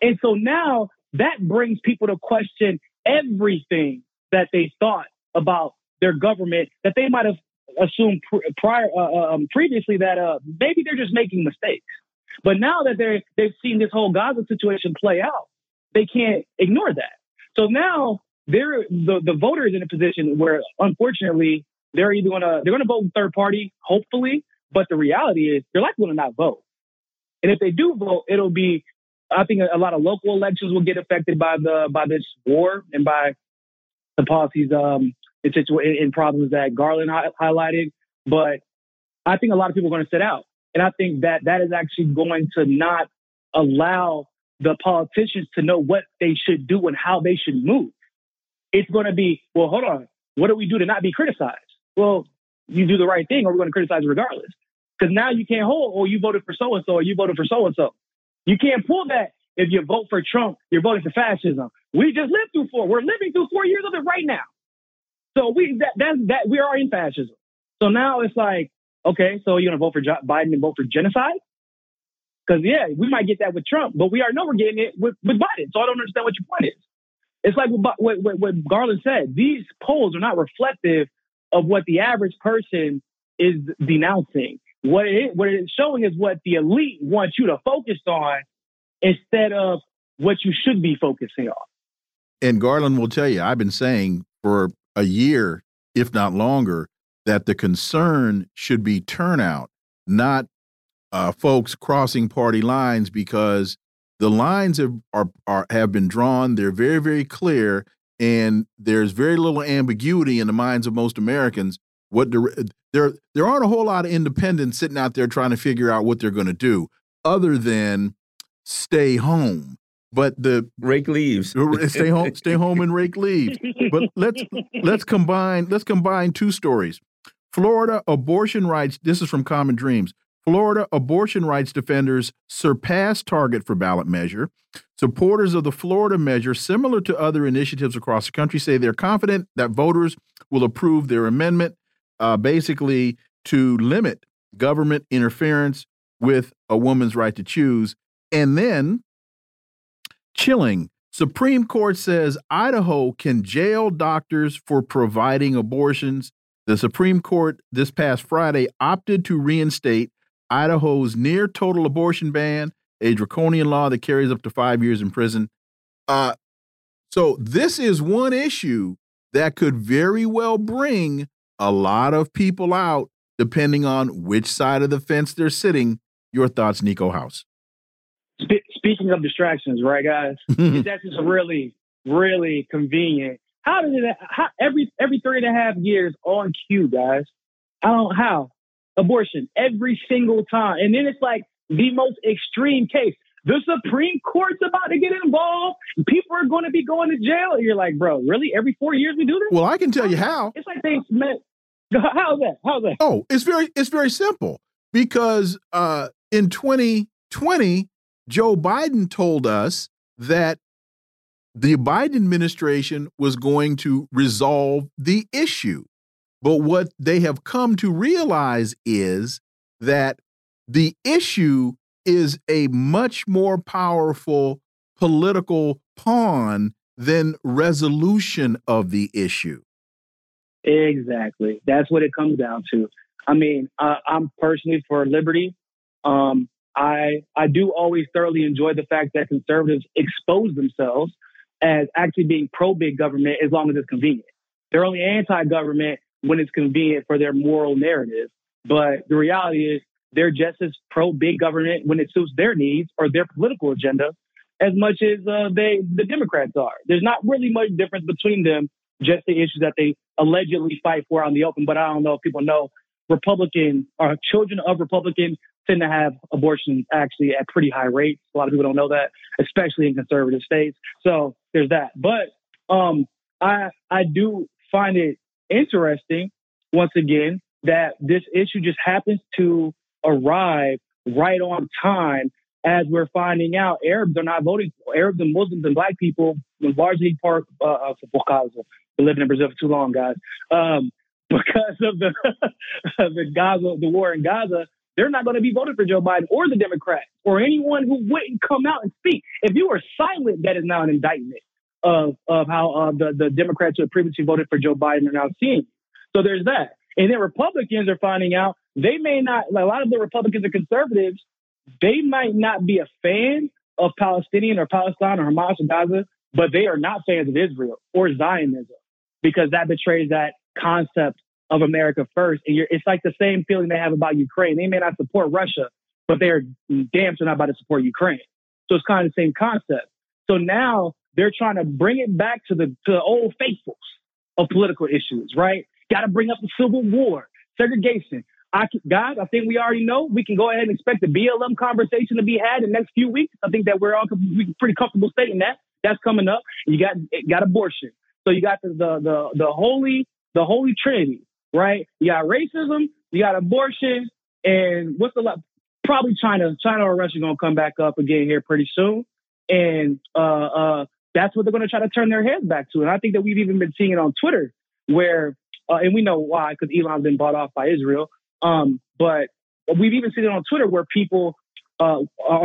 And so now that brings people to question everything that they thought about their government that they might have assumed prior uh, uh, um, previously that uh, maybe they're just making mistakes. But now that they they've seen this whole Gaza situation play out, they can't ignore that. So now they're the, the voters in a position where unfortunately they're either gonna they're gonna vote third party, hopefully, but the reality is they're likely to not vote. And if they do vote, it'll be, I think a lot of local elections will get affected by the by this war and by the policies um, and, situ- problems that Garland hi- highlighted. But I think a lot of people are going to sit out, and I think that that is actually going to not allow the politicians to know what they should do and how they should move. It's going to be, well, hold on, what do we do to not be criticized? Well, you do the right thing, or we're going to criticize regardless. Because now you can't hold, or oh, you voted for so and so, or you voted for so and so. You can't pull that if you vote for Trump, you're voting for fascism. We just lived through four. We're living through four years of it right now. So we that that, that we are in fascism. So now it's like, okay, so you're gonna vote for Biden and vote for genocide? Because yeah, we might get that with Trump, but we already know we're getting it with, with Biden. So I don't understand what your point is. It's like what, what, what Garland said. These polls are not reflective of what the average person is denouncing. What it, what it's showing is what the elite wants you to focus on instead of what you should be focusing on. And Garland will tell you, I've been saying for a year, if not longer, that the concern should be turnout, not uh, folks crossing party lines, because the lines have are, are have been drawn. They're very very clear, and there's very little ambiguity in the minds of most Americans what there there aren't a whole lot of independents sitting out there trying to figure out what they're going to do other than stay home but the rake leaves. stay home stay home and rake leaves. But let's let's combine let's combine two stories. Florida abortion rights this is from common dreams. Florida abortion rights defenders surpass target for ballot measure. Supporters of the florida measure similar to other initiatives across the country say they're confident that voters will approve their amendment uh, basically to limit government interference with a woman's right to choose. And then, chilling, Supreme Court says Idaho can jail doctors for providing abortions. The Supreme Court this past Friday opted to reinstate Idaho's near total abortion ban, a draconian law that carries up to five years in prison. Uh, so, this is one issue that could very well bring a lot of people out, depending on which side of the fence they're sitting. Your thoughts, Niko House? Speaking of distractions, right, guys? that's just really, really convenient. How did it? How, every every three and a half years on cue, guys. I don't how abortion every single time, and then it's like the most extreme case. The Supreme Court's about to get involved. People are going to be going to jail. You're like, bro, really? Every four years we do this? Well, I can tell you how. It's like they met. How's that? How's that? Oh, it's very it's very simple because uh, in 2020, Joe Biden told us that the Biden administration was going to resolve the issue. But what they have come to realize is that the issue is a much more powerful political pawn than resolution of the issue. Exactly. That's what it comes down to. I mean, uh, I'm personally for liberty. Um, I I do always thoroughly enjoy the fact that conservatives expose themselves as actually being pro big government as long as it's convenient. They're only anti government when it's convenient for their moral narrative. But the reality is they're just as pro big government when it suits their needs or their political agenda as much as uh, they the Democrats are. There's not really much difference between them, just the issues that they allegedly fight for on the open. But I don't know if people know Republicans or children of Republicans tend to have abortions actually at pretty high rates. A lot of people don't know that, especially in conservative states. So there's that. But um, I I do find it interesting once again that this issue just happens to arrive right on time as we're finding out Arabs are not voting. Arabs and Muslims and black people, largely part uh, Gaza. Been living in Brazil for too long, guys. Um, because of the the Gaza, the war in Gaza, they're not going to be voting for Joe Biden or the Democrats or anyone who wouldn't come out and speak. If you are silent, that is now an indictment of of how uh, the the Democrats who had previously voted for Joe Biden are now seeing. So there's that. And then Republicans are finding out they may not, like a lot of the Republicans and conservatives, they might not be a fan of Palestinian or Palestine or Hamas or Gaza, but they are not fans of Israel or Zionism because that betrays that concept of America first. And it's like the same feeling they have about Ukraine. They may not support Russia, but they're damn sure not about to support Ukraine. So it's kind of the same concept. So now they're trying to bring it back to the, to the old faithfuls of political issues, right? Got to bring up the Civil War, segregation. I, guys, I think we already know we can go ahead and expect the BLM conversation to be had in the next few weeks. I think that we're all pretty comfortable stating that. That's coming up. You got got abortion. So you got the the the, the holy the holy trinity, right? You got racism, you got abortion, and what's the lot probably China China or Russia gonna come back up again here pretty soon, and uh, uh, that's what they're gonna try to turn their heads back to. And I think that we've even been seeing it on Twitter where uh, and we know why because Elon's been bought off by Israel. Um, but we've even seen it on Twitter where people uh,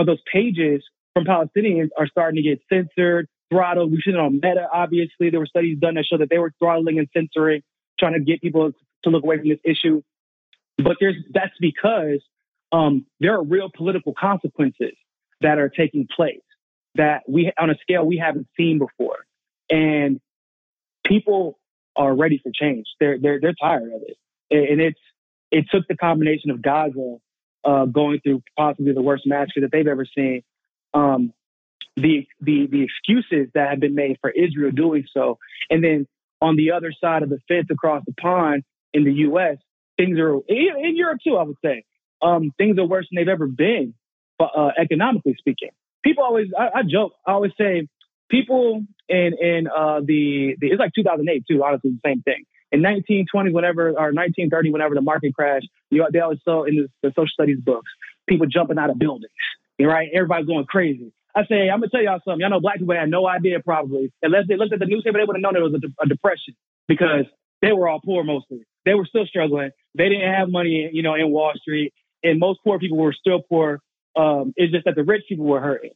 those pages from Palestinians are starting to get censored, throttled. We've seen it on Meta. Obviously, there were studies done that show that they were throttling and censoring, trying to get people to look away from this issue. But there's that's because um, there are real political consequences that are taking place that we on a scale we haven't seen before, and people are ready for change. They're they're they're tired of it, and it's it took the combination of Gaza uh, going through possibly the worst massacre that they've ever seen, um, the the the excuses that have been made for Israel doing so, and then on the other side of the fence across the pond in the U.S., things are in Europe too. I would say um, things are worse than they've ever been, uh, economically speaking. People always I, I joke. I always say people in in uh, the, the it's like 2008 too. Honestly, the same thing. In 1920, whenever or 1930, whenever the market crashed, you they always saw in the, the social studies books people jumping out of buildings. Right, everybody's going crazy. I say, I'm gonna tell y'all something. Y'all know black people had no idea probably, unless they looked at the newspaper, they would have known it was a, a depression because they were all poor mostly. They were still struggling. They didn't have money, you know, in Wall Street, and most poor people were still poor. Um, it's just that the rich people were hurting.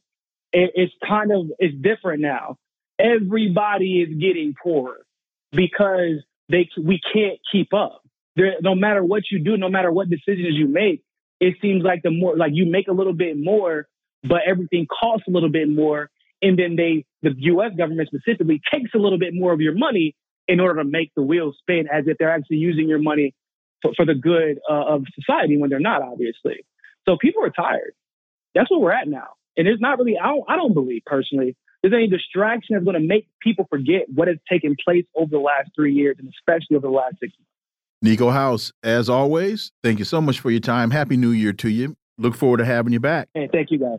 It, it's kind of it's different now. Everybody is getting poorer because they we can't keep up. There, no matter what you do, no matter what decisions you make, it seems like the more like you make a little bit more, but everything costs a little bit more, and then they the U.S. government specifically takes a little bit more of your money in order to make the wheels spin, as if they're actually using your money for, for the good uh, of society when they're not, obviously. So people are tired. That's where we're at now, and there's not really. I don't, I don't believe personally there's any distraction that's going to make people forget what has taken place over the last three years, and especially over the last six months. Niko House, as always, thank you so much for your time. Happy New Year to you. Look forward to having you back. Hey, thank you guys.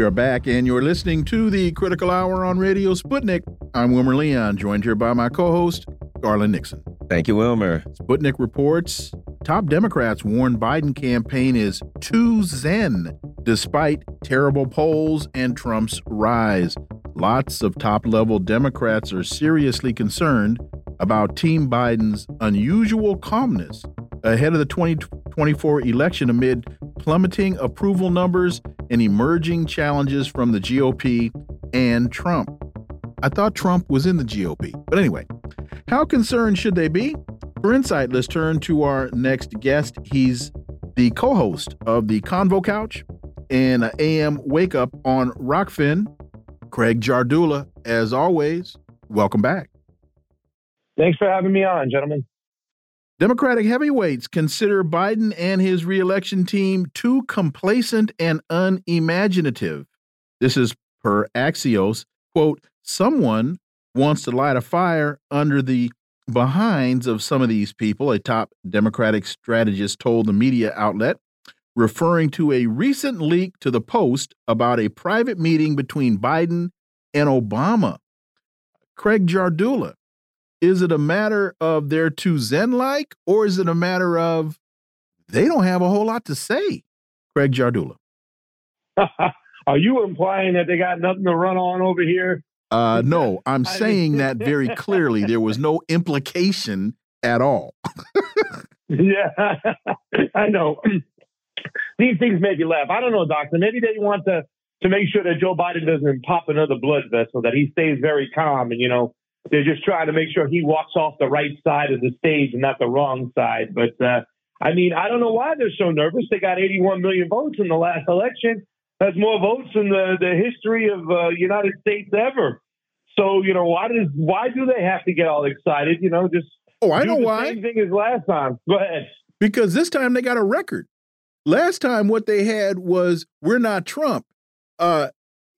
We are back, and you're listening to the Critical Hour on Radio Sputnik. I'm Wilmer Leon, joined here by my co host, Garland Nixon. Thank you, Wilmer. Sputnik reports top Democrats warn Biden campaign is too zen despite terrible polls and Trump's rise. Lots of top level Democrats are seriously concerned about Team Biden's unusual calmness ahead of the 2024 election amid plummeting approval numbers and emerging challenges from the GOP and Trump. I thought Trump was in the GOP. But anyway, how concerned should they be? For insight, let's turn to our next guest. He's the co host of the Convo Couch and AM Wake Up on Rokfin, Craig Jardula. As always, welcome back. Thanks for having me on, gentlemen. Democratic heavyweights consider Biden and his reelection team too complacent and unimaginative. This is per Axios. Quote, someone wants to light a fire under the behinds of some of these people, a top Democratic strategist told the media outlet, referring to a recent leak to the Post about a private meeting between Biden and Obama. Craig Jardula, is it a matter of they're too zen like, or is it a matter of they don't have a whole lot to say? Craig Jardula. Are you implying that they got nothing to run on over here? Uh, no, I'm saying that very clearly. There was no implication at all. yeah, I know. These things make you laugh. I don't know, doctor. Maybe they want to to make sure that Joe Biden doesn't pop another blood vessel, that he stays very calm, and you know they're just trying to make sure he walks off the right side of the stage and not the wrong side. But uh, I mean, I don't know why they're so nervous. They got 81 million votes in the last election. That's more votes in the, the history of uh, United States ever. So you know why does why do they have to get all excited? You know, just oh, I know why. Same thing as last time. Go ahead. Because this time they got a record. Last time what they had was we're not Trump. Uh,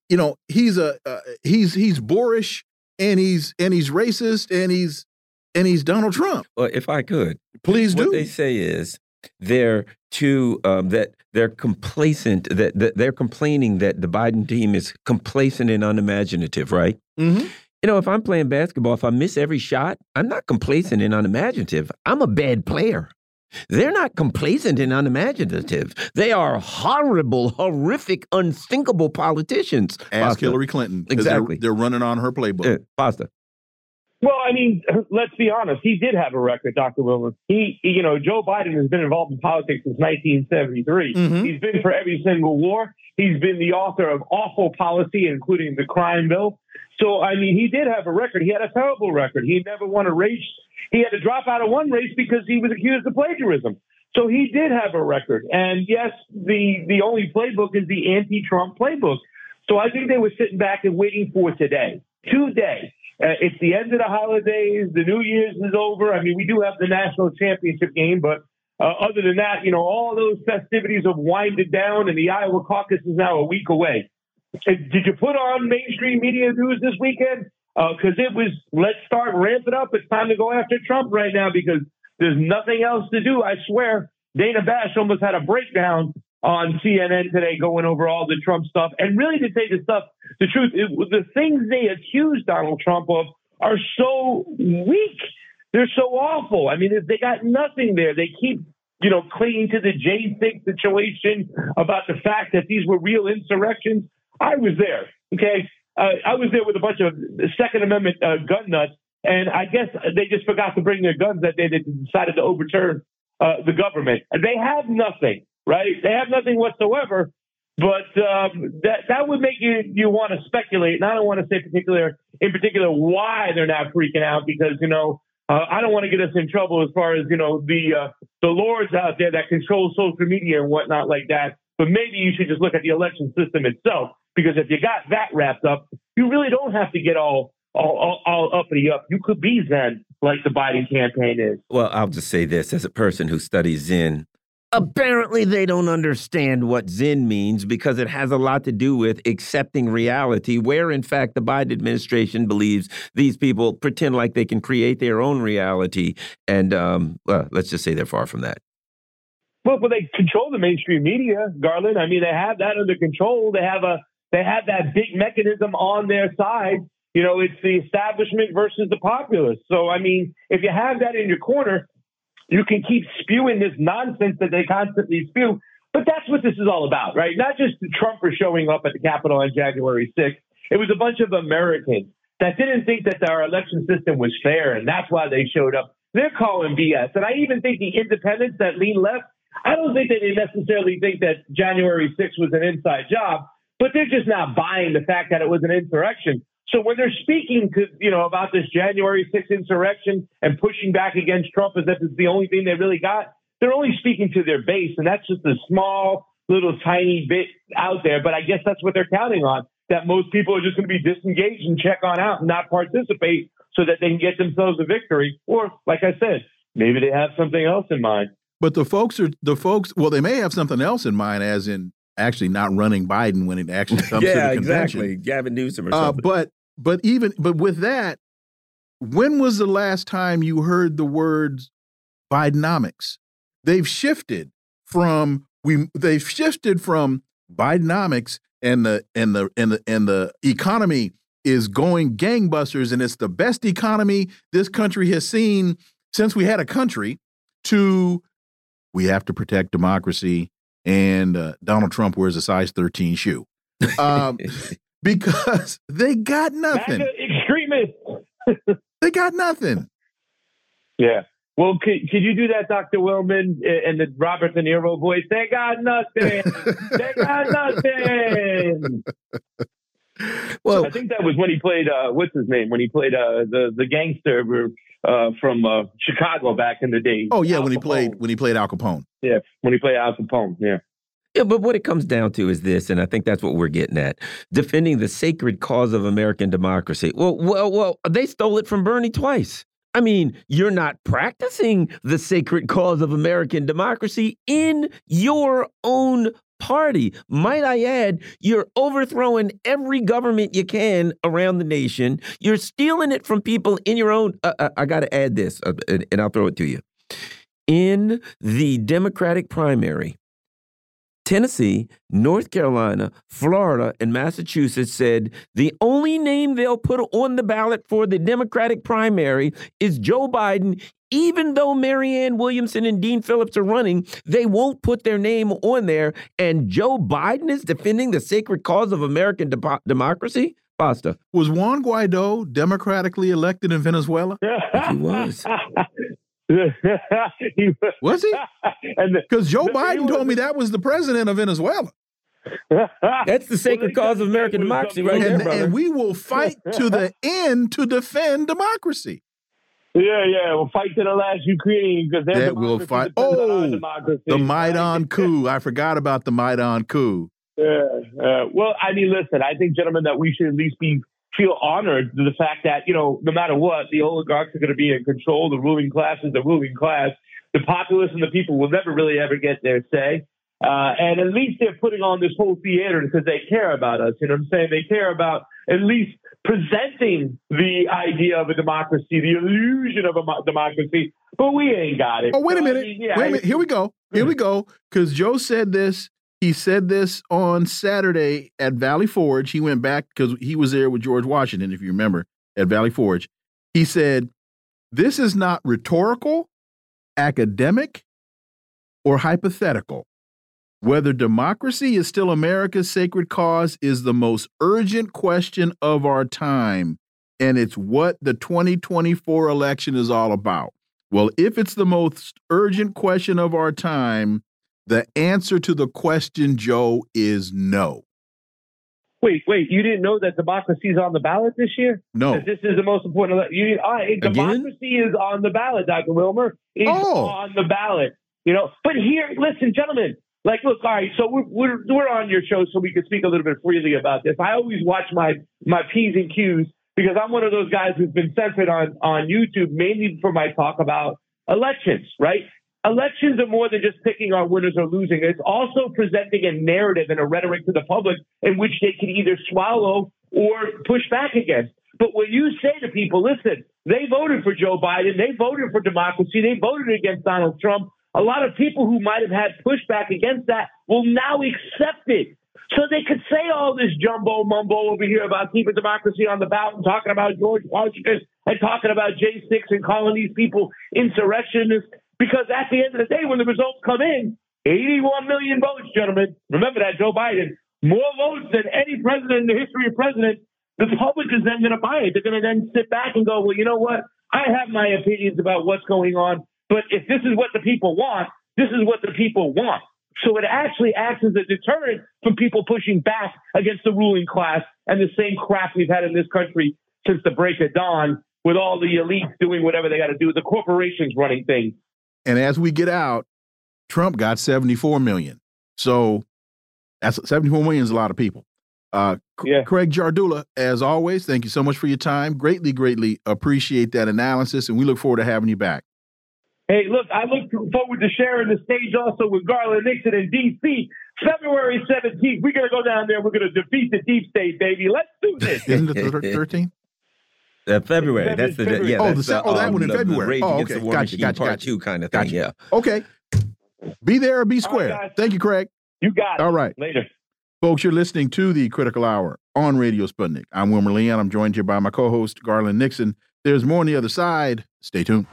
you know, he's a uh, he's he's boorish and he's and he's racist and he's and he's Donald Trump. Well, if I could, please do. What they say is they're too um, that they're complacent that, that they're complaining that the Biden team is complacent and unimaginative, right? Mm -hmm. You know, if I'm playing basketball, if I miss every shot, I'm not complacent and unimaginative. I'm a bad player. They're not complacent and unimaginative. They are horrible, horrific, unthinkable politicians. Ask. Hillary Clinton. Exactly. They're, they're, running on her playbook. Uh, Pasta. Well, I mean, let's be honest. He did have a record, Dr. Willis. He, you know, Joe Biden has been involved in politics since 1973. Mm -hmm. He's been for every single war. He's been the author of awful policy, including the crime bill. So, I mean, he did have a record. He had a terrible record. He never won a race he had to drop out of one race because he was accused of plagiarism. So he did have a record. And yes, the, the only playbook is the anti Trump playbook. So I think they were sitting back and waiting for today. Today. Uh, it's the end of the holidays. The New Year's is over. I mean, we do have the national championship game, but uh, other than that, you know, all those festivities have winded down, and the Iowa caucus is now a week away. Did you put on mainstream media news this weekend? because uh, it was let's start ramping up. It's time to go after Trump right now because There's nothing else to do. I swear. Dana Bash almost had a breakdown on CNN today going over all the Trump stuff. And really, to say the stuff, the truth, it, the things they accuse Donald Trump of are so weak. They're so awful. I mean, they got nothing there. They keep, you know, clinging to the J6 situation about the fact that these were real insurrections. I was there. Okay. Uh, I was there with a bunch of Second Amendment uh, gun nuts, and I guess they just forgot to bring their guns that day. They decided to overturn uh, the government. And they have nothing right? They have nothing whatsoever. But um, that that would make you you want to speculate, and I don't want to say particular in particular why they're not freaking out because you know uh, I don't want to get us in trouble as far as you know the uh, the lords out there that control social media and whatnot like that. But maybe you should just look at the election system itself because if you got that wrapped up, you really don't have to get all all, all, all uppity up. You could be Zen like the Biden campaign is. Well, I'll just say this as a person who studies Zen, Apparently, they don't understand what Zen means because it has a lot to do with accepting reality, where in fact the Biden administration believes these people pretend like they can create their own reality. And um, well, let's just say they're far from that. Well, but they control the mainstream media, Garland. I mean, they have that under control. They have a they have that big mechanism on their side. You know, it's the establishment versus the populace. So, I mean, if you have that in your corner, you can keep spewing this nonsense that they constantly spew. But that's what this is all about, right? Not just Trump Trumpers showing up at the Capitol on January 6th. It was a bunch of Americans that didn't think that our election system was fair, and that's why they showed up. They're calling BS. And I even think the independents that lean left, I don't think that they necessarily think that January 6th was an inside job, but they're just not buying the fact that it was an insurrection. So when they're speaking to, you know, about this January 6th insurrection and pushing back against Trump as if it's the only thing they really got, they're only speaking to their base. And that's just a small, little tiny bit out there. But I guess that's what they're counting on, that most people are just going to be disengaged and check on out and not participate so that they can get themselves a victory. Or, like I said, maybe they have something else in mind. But the folks are the folks. Well, they may have something else in mind, as in actually not running Biden when it actually comes yeah, to the convention. Yeah, exactly. Gavin Newsom or uh, something. but but even but with that, when was the last time you heard the words Bidenomics? They've shifted from we they've shifted from Bidenomics and the and the and the and the economy is going gangbusters and it's the best economy this country has seen since we had a country to we have to protect democracy and uh, Donald Trump wears a size 13 shoe. Um, because they got nothing. Extremists. they got nothing. Yeah. Well, could, could you do that, Dr. Willman, and the Robert De Niro voice? They got nothing. they got nothing. Well, I think that was when he played. Uh, what's his name? When he played uh, the the gangster uh, from uh, Chicago back in the day. Oh yeah, Al when he played when he played Al Capone. Yeah, when he played Al Capone. Yeah. Yeah, but what it comes down to is this, and I think that's what we're getting at: defending the sacred cause of American democracy. Well, well, well, they stole it from Bernie twice. I mean, you're not practicing the sacred cause of American democracy in your own party. Might I add, you're overthrowing every government you can around the nation. You're stealing it from people in your own. Uh, uh I got to add this, uh, and I'll throw it to you. In the Democratic primary, Tennessee, North Carolina, Florida, and Massachusetts said the only name they'll put on the ballot for the Democratic primary is Joe Biden. Even though Marianne Williamson and Dean Phillips are running, they won't put their name on there. And Joe Biden is defending the sacred cause of American de democracy? Pasta. Was Juan Guaido democratically elected in Venezuela? he was. was he? Because Joe Biden told me that was the president of Venezuela. That's the sacred well, cause of American democracy, right and, there, brother. And we will fight to the end to defend democracy. Yeah, yeah, we'll fight to the last Ukrainian because that will fight. Oh, the Maidan coup! I forgot about the Maidan coup. Yeah. Uh, well, I mean, listen. I think, gentlemen, that we should at least be feel honored to the fact that, you know, no matter what, the oligarchs are going to be in control. The ruling class is the ruling class. The populace and the people will never really ever get their say. Uh, and at least they're putting on this whole theater because they care about us. You know what I'm saying? They care about at least presenting the idea of a democracy, the illusion of a democracy, but we ain't got it. Oh, wait a minute. I mean, yeah, wait a minute. Here we go. Here we go. Because Joe said this. He said this on Saturday at Valley Forge. He went back because he was there with George Washington, if you remember, at Valley Forge. He said, This is not rhetorical, academic, or hypothetical. Whether democracy is still America's sacred cause is the most urgent question of our time. And it's what the 2024 election is all about. Well, if it's the most urgent question of our time, the answer to the question, Joe, is no. Wait, wait! You didn't know that democracy is on the ballot this year? No. This is the most important. You, uh, democracy is on the ballot, Dr. Wilmer. It's oh. on the ballot. You know, but here, listen, gentlemen. Like, look, all right. So we're, we're we're on your show, so we can speak a little bit freely about this. I always watch my my p's and q's because I'm one of those guys who's been censored on on YouTube mainly for my talk about elections, right? Elections are more than just picking our winners or losing. It's also presenting a narrative and a rhetoric to the public in which they can either swallow or push back against. But when you say to people, listen, they voted for Joe Biden, they voted for democracy, they voted against Donald Trump, a lot of people who might have had pushback against that will now accept it. So they could say all this jumbo mumbo over here about keeping democracy on the ballot and talking about George Washington and talking about J6 and calling these people insurrectionists. Because at the end of the day, when the results come in, 81 million votes, gentlemen. Remember that, Joe Biden. More votes than any president in the history of presidents. The public is then going to buy it. They're going to then sit back and go, well, you know what? I have my opinions about what's going on. But if this is what the people want, this is what the people want. So it actually acts as a deterrent from people pushing back against the ruling class and the same crap we've had in this country since the break of dawn with all the elites doing whatever they got to do, the corporations running things. And as we get out, Trump got 74 million. So that's 74 million is a lot of people. Uh, yeah. Craig Jardula, as always, thank you so much for your time. Greatly, greatly appreciate that analysis, and we look forward to having you back. Hey, look, I look forward to sharing the stage also with Garland Nixon in D.C. February 17th. We're going to go down there. We're going to defeat the deep state, baby. Let's do this. Isn't it the 13th? Uh, February. That's the February. yeah. Oh, that's the, oh, that um, one in the, February. The oh, okay. Gotcha, gotcha, part gotcha. two kind of thing. Gotcha. Yeah. Okay. Be there or be square. Right, Thank you, Craig. You got it. All right. Later. Folks, you're listening to the Critical Hour on Radio Sputnik. I'm Wilmer Leon. I'm joined here by my co-host Garland Nixon. There's more on the other side. Stay tuned.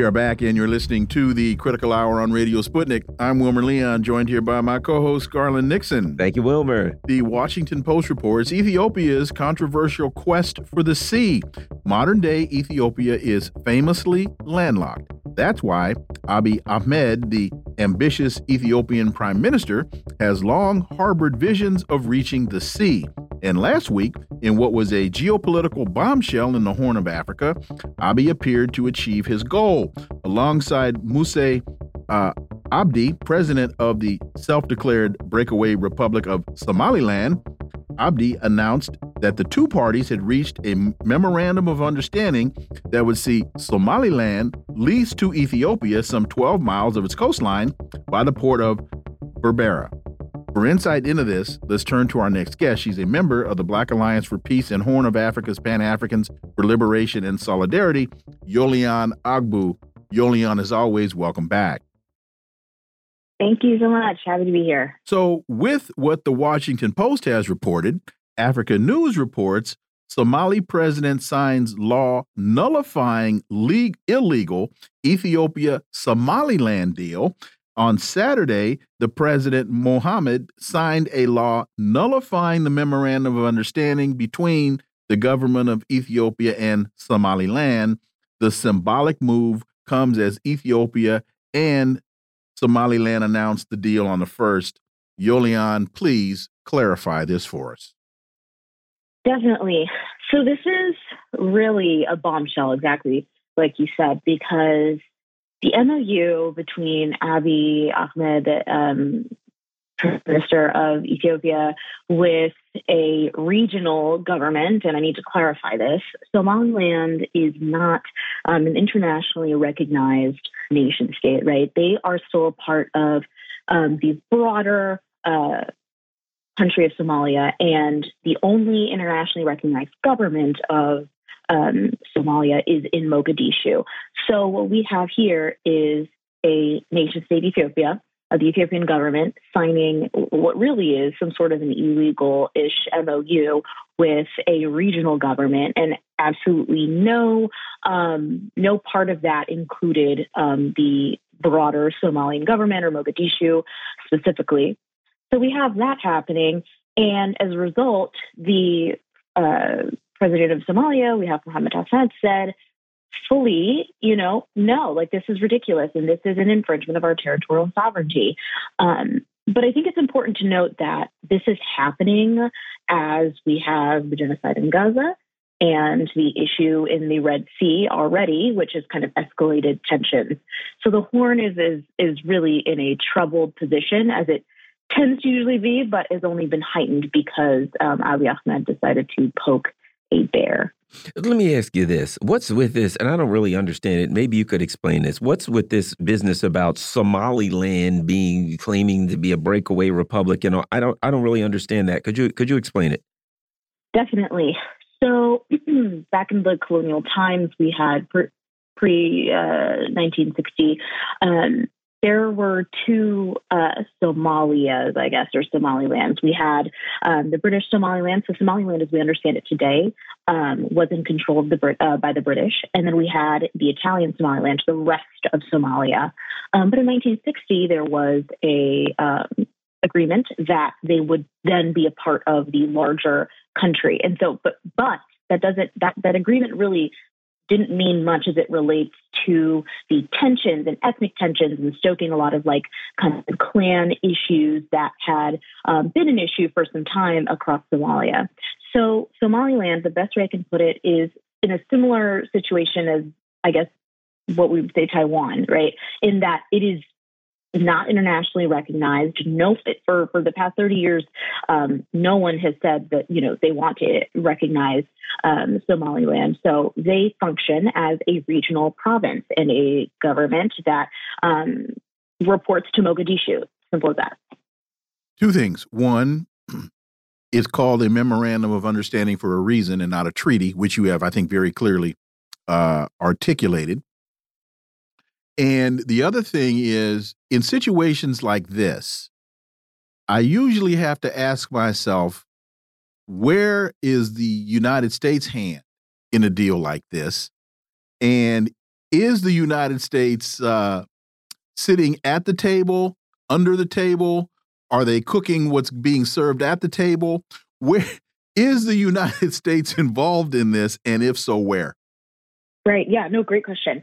We are back, and you're listening to the Critical Hour on Radio Sputnik. I'm Wilmer Leon, joined here by my co host, Garland Nixon. Thank you, Wilmer. The Washington Post reports Ethiopia's controversial quest for the sea. Modern day Ethiopia is famously landlocked. That's why Abiy Ahmed, the ambitious Ethiopian prime minister, has long harbored visions of reaching the sea. And last week, in what was a geopolitical bombshell in the Horn of Africa, Abiy appeared to achieve his goal. Alongside Muse uh, Abdi, president of the self declared breakaway Republic of Somaliland, Abdi announced that the two parties had reached a memorandum of understanding that would see Somaliland lease to Ethiopia some 12 miles of its coastline by the port of Berbera. For insight into this, let's turn to our next guest. She's a member of the Black Alliance for Peace and Horn of Africa's Pan Africans for Liberation and Solidarity, Yolian Ogbu. Yolian, as always, welcome back. Thank you so much. Happy to be here. So, with what the Washington Post has reported, Africa News reports Somali president signs law nullifying illegal Ethiopia Somaliland deal on Saturday, the president Mohammed signed a law nullifying the memorandum of understanding between the government of Ethiopia and Somaliland. The symbolic move comes as Ethiopia and Somaliland announced the deal on the first. Yolian, please clarify this for us. Definitely. So, this is really a bombshell, exactly like you said, because the MOU between Abiy Ahmed, um, minister of Ethiopia with a regional government, and I need to clarify this. Somaliland is not um, an internationally recognized nation state, right? They are still a part of um, the broader uh, country of Somalia, and the only internationally recognized government of um, Somalia is in Mogadishu. So what we have here is a nation state Ethiopia of the Ethiopian government signing what really is some sort of an illegal ish MOU with a regional government, and absolutely no um, no part of that included um, the broader Somalian government or Mogadishu specifically. So we have that happening, and as a result, the uh, president of Somalia, we have Mohammed Hassan, said fully, you know, no, like this is ridiculous and this is an infringement of our territorial sovereignty. Um, but I think it's important to note that this is happening as we have the genocide in Gaza and the issue in the Red Sea already, which has kind of escalated tensions. So the Horn is is is really in a troubled position as it tends to usually be, but has only been heightened because um, Abiy Ahmed decided to poke a bear. Let me ask you this. What's with this? And I don't really understand it. Maybe you could explain this. What's with this business about Somaliland being claiming to be a breakaway republic? You know, I don't I don't really understand that. Could you could you explain it? Definitely. So back in the colonial times, we had pre uh, 1960 um, there were two uh, Somalias, I guess, or Somalilands. We had um, the British Somaliland. So Somaliland, as we understand it today, um, was in control of the uh, by the British, and then we had the Italian Somaliland, the rest of Somalia. Um, but in 1960, there was a um, agreement that they would then be a part of the larger country, and so, but but that doesn't that that agreement really didn't mean much as it relates to the tensions and ethnic tensions and stoking a lot of like kind of clan issues that had um, been an issue for some time across Somalia. So Somaliland, the best way I can put it, is in a similar situation as I guess what we would say Taiwan, right? In that it is not internationally recognized. No, for for the past thirty years, um, no one has said that you know they want to recognize um, Somaliland. So they function as a regional province and a government that um, reports to Mogadishu. Simple as that. Two things. One. It's called a memorandum of understanding for a reason and not a treaty, which you have, I think, very clearly uh, articulated. And the other thing is, in situations like this, I usually have to ask myself, where is the United States' hand in a deal like this? And is the United States uh, sitting at the table, under the table? Are they cooking what's being served at the table? Where is the United States involved in this? And if so, where? Right. Yeah. No, great question.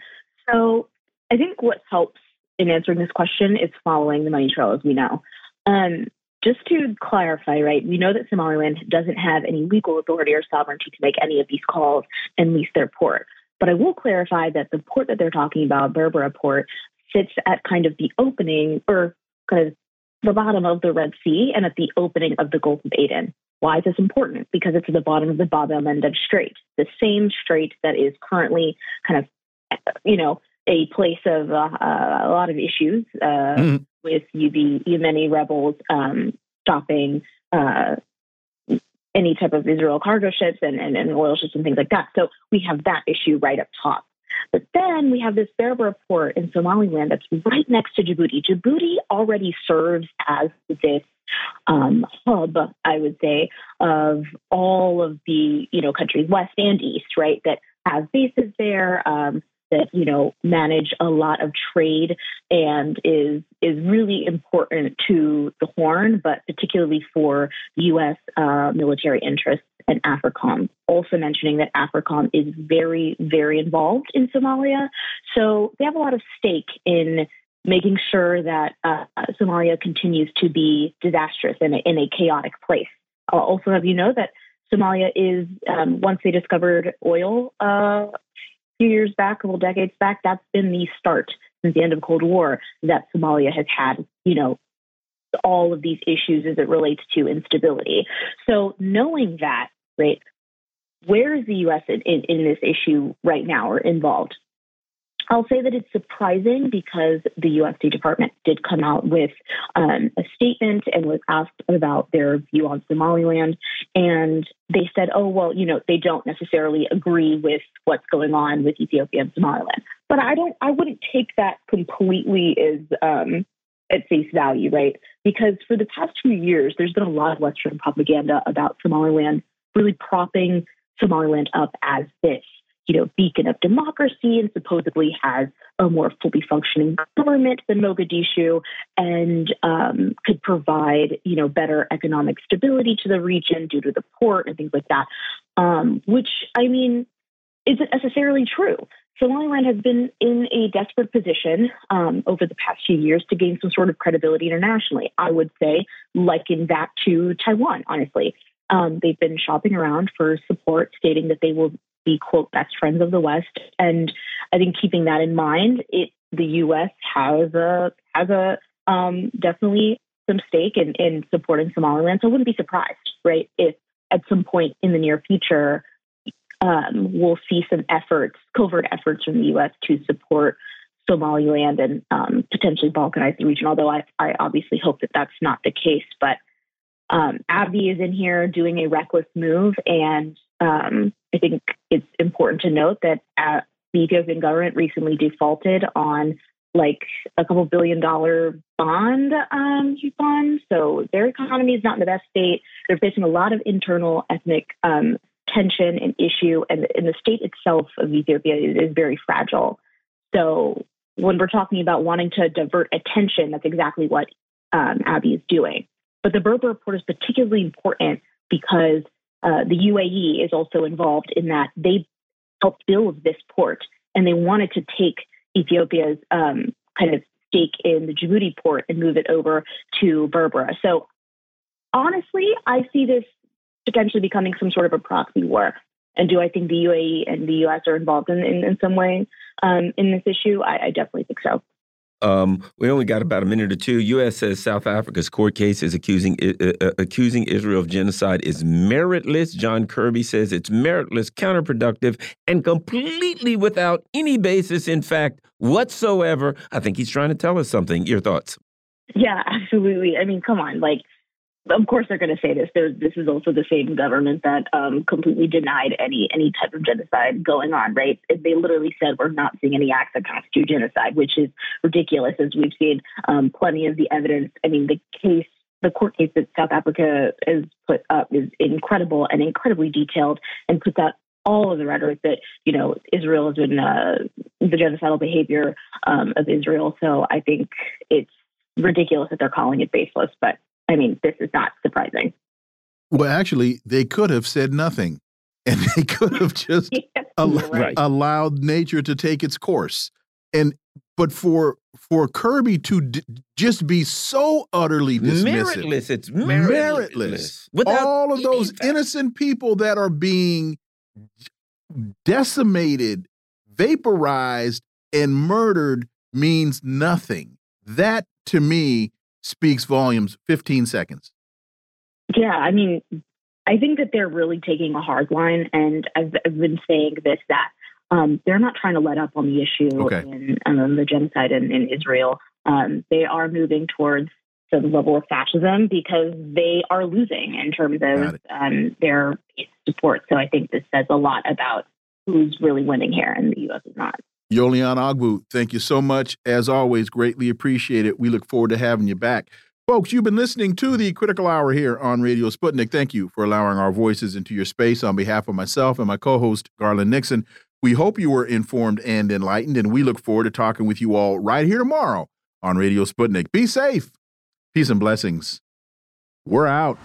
So I think what helps in answering this question is following the money trail, as we know. Um, just to clarify, right, we know that Somaliland doesn't have any legal authority or sovereignty to make any of these calls and lease their port. But I will clarify that the port that they're talking about, Berbera Port, sits at kind of the opening or kind of the bottom of the Red Sea and at the opening of the Gulf of Aden. Why is this important? Because it's at the bottom of the Bab el Mandeb Strait, the same strait that is currently kind of, you know, a place of uh, a lot of issues uh, mm. with the Yemeni rebels um, stopping uh, any type of Israel cargo ships and, and, and, oil ships and things like that. So we have that issue right up top. But then we have this Berbera port in Somaliland that's right next to Djibouti. Djibouti already serves as this um, hub, I would say, of all of the you know countries west and east, right? That have bases there. Um, that you know manage a lot of trade and is is really important to the Horn, but particularly for U.S. Uh, military interests and AFRICOM. Also mentioning that AFRICOM is very very involved in Somalia, so they have a lot of stake in making sure that uh, Somalia continues to be disastrous and in a chaotic place. I'll also have you know that Somalia is um, once they discovered oil uh, few years back, a couple decades back, that's been the start since the end of Cold War that Somalia has had, you know, all of these issues as it relates to instability. So knowing that, right, where is the U.S. in, in, in this issue right now or involved? I'll say that it's surprising because the U.S. State Department did come out with um, a statement and was asked about their view on Somaliland. And they said, oh, well, you know, they don't necessarily agree with what's going on with Ethiopia and Somaliland. But I don't, I wouldn't take that completely as um, at face value, right? Because for the past few years, there's been a lot of Western propaganda about Somaliland really propping Somaliland up as this you know, beacon of democracy and supposedly has a more fully functioning government than Mogadishu and um, could provide, you know, better economic stability to the region due to the port and things like that, um, which, I mean, isn't necessarily true. Somaliland has been in a desperate position um, over the past few years to gain some sort of credibility internationally. I would say, liken that to Taiwan, honestly. Um, they've been shopping around for support, stating that they will be quote best friends of the West. And I think keeping that in mind, it the U.S. has a has a um, definitely some stake in, in supporting Somaliland. So I wouldn't be surprised, right, if at some point in the near future um, we'll see some efforts, covert efforts from the U.S. to support Somaliland and um, potentially balkanize the region. Although I, I obviously hope that that's not the case, but um, is in here doing a reckless move, and um, I think it's important to note that uh, the Ethiopian government recently defaulted on like a couple billion dollar bond um, coupon. So their economy is not in the best state. They're facing a lot of internal ethnic um, tension and issue, and, and, the state itself of Ethiopia is, very fragile. So when we're talking about wanting to divert attention, that's exactly what um, Abiy is doing. But the Berbera port is particularly important because uh, the UAE is also involved in that. They helped build this port and they wanted to take Ethiopia's um, kind of stake in the Djibouti port and move it over to Berbera. So honestly, I see this potentially becoming some sort of a proxy war. And do I think the UAE and the US are involved in, in, in some way um, in this issue? I, I definitely think so. Um, we only got about a minute or two. U.S. says South Africa's court case is accusing uh, uh, accusing Israel of genocide is meritless. John Kirby says it's meritless, counterproductive, and completely without any basis in fact whatsoever. I think he's trying to tell us something. Your thoughts? Yeah, absolutely. I mean, come on, like of course they're going to say this. There's, this is also the same government that um, completely denied any any type of genocide going on. Right? They literally said we're not seeing any acts that constitute genocide, which is ridiculous. As we've seen um, plenty of the evidence. I mean, the case, the court case that South Africa has put up is incredible and incredibly detailed, and puts out all of the rhetoric that you know Israel has been uh, the genocidal behavior um, of Israel. So I think it's ridiculous that they're calling it baseless, but I mean, this is not surprising. Well, actually, they could have said nothing and they could have just yes, al right. allowed nature to take its course. And but for for Kirby to just be so utterly dismissive, meritless, it's meritless. meritless. Without all of those innocent people that are being decimated, vaporized, and murdered means nothing. That to me speaks volumes. 15 seconds. Yeah, I mean, I think that they're really taking a hard line, and I've, I've been saying this that um, they're not trying to let up on the issue okay. in um, the genocide in, in Israel. Um, they are moving towards the level of fascism because they are losing in terms of um, their support. So I think this says a lot about who's really winning here, and the U.S. is not. Yolian Ogbu, thank you so much. As always, greatly appreciate it. We look forward to having you back. Folks, you've been listening to the Critical Hour here on Radio Sputnik. Thank you for allowing our voices into your space on behalf of myself and my co host, Garland Nixon. We hope you were informed and enlightened, and we look forward to talking with you all right here tomorrow on Radio Sputnik. Be safe. Peace and blessings. We're out.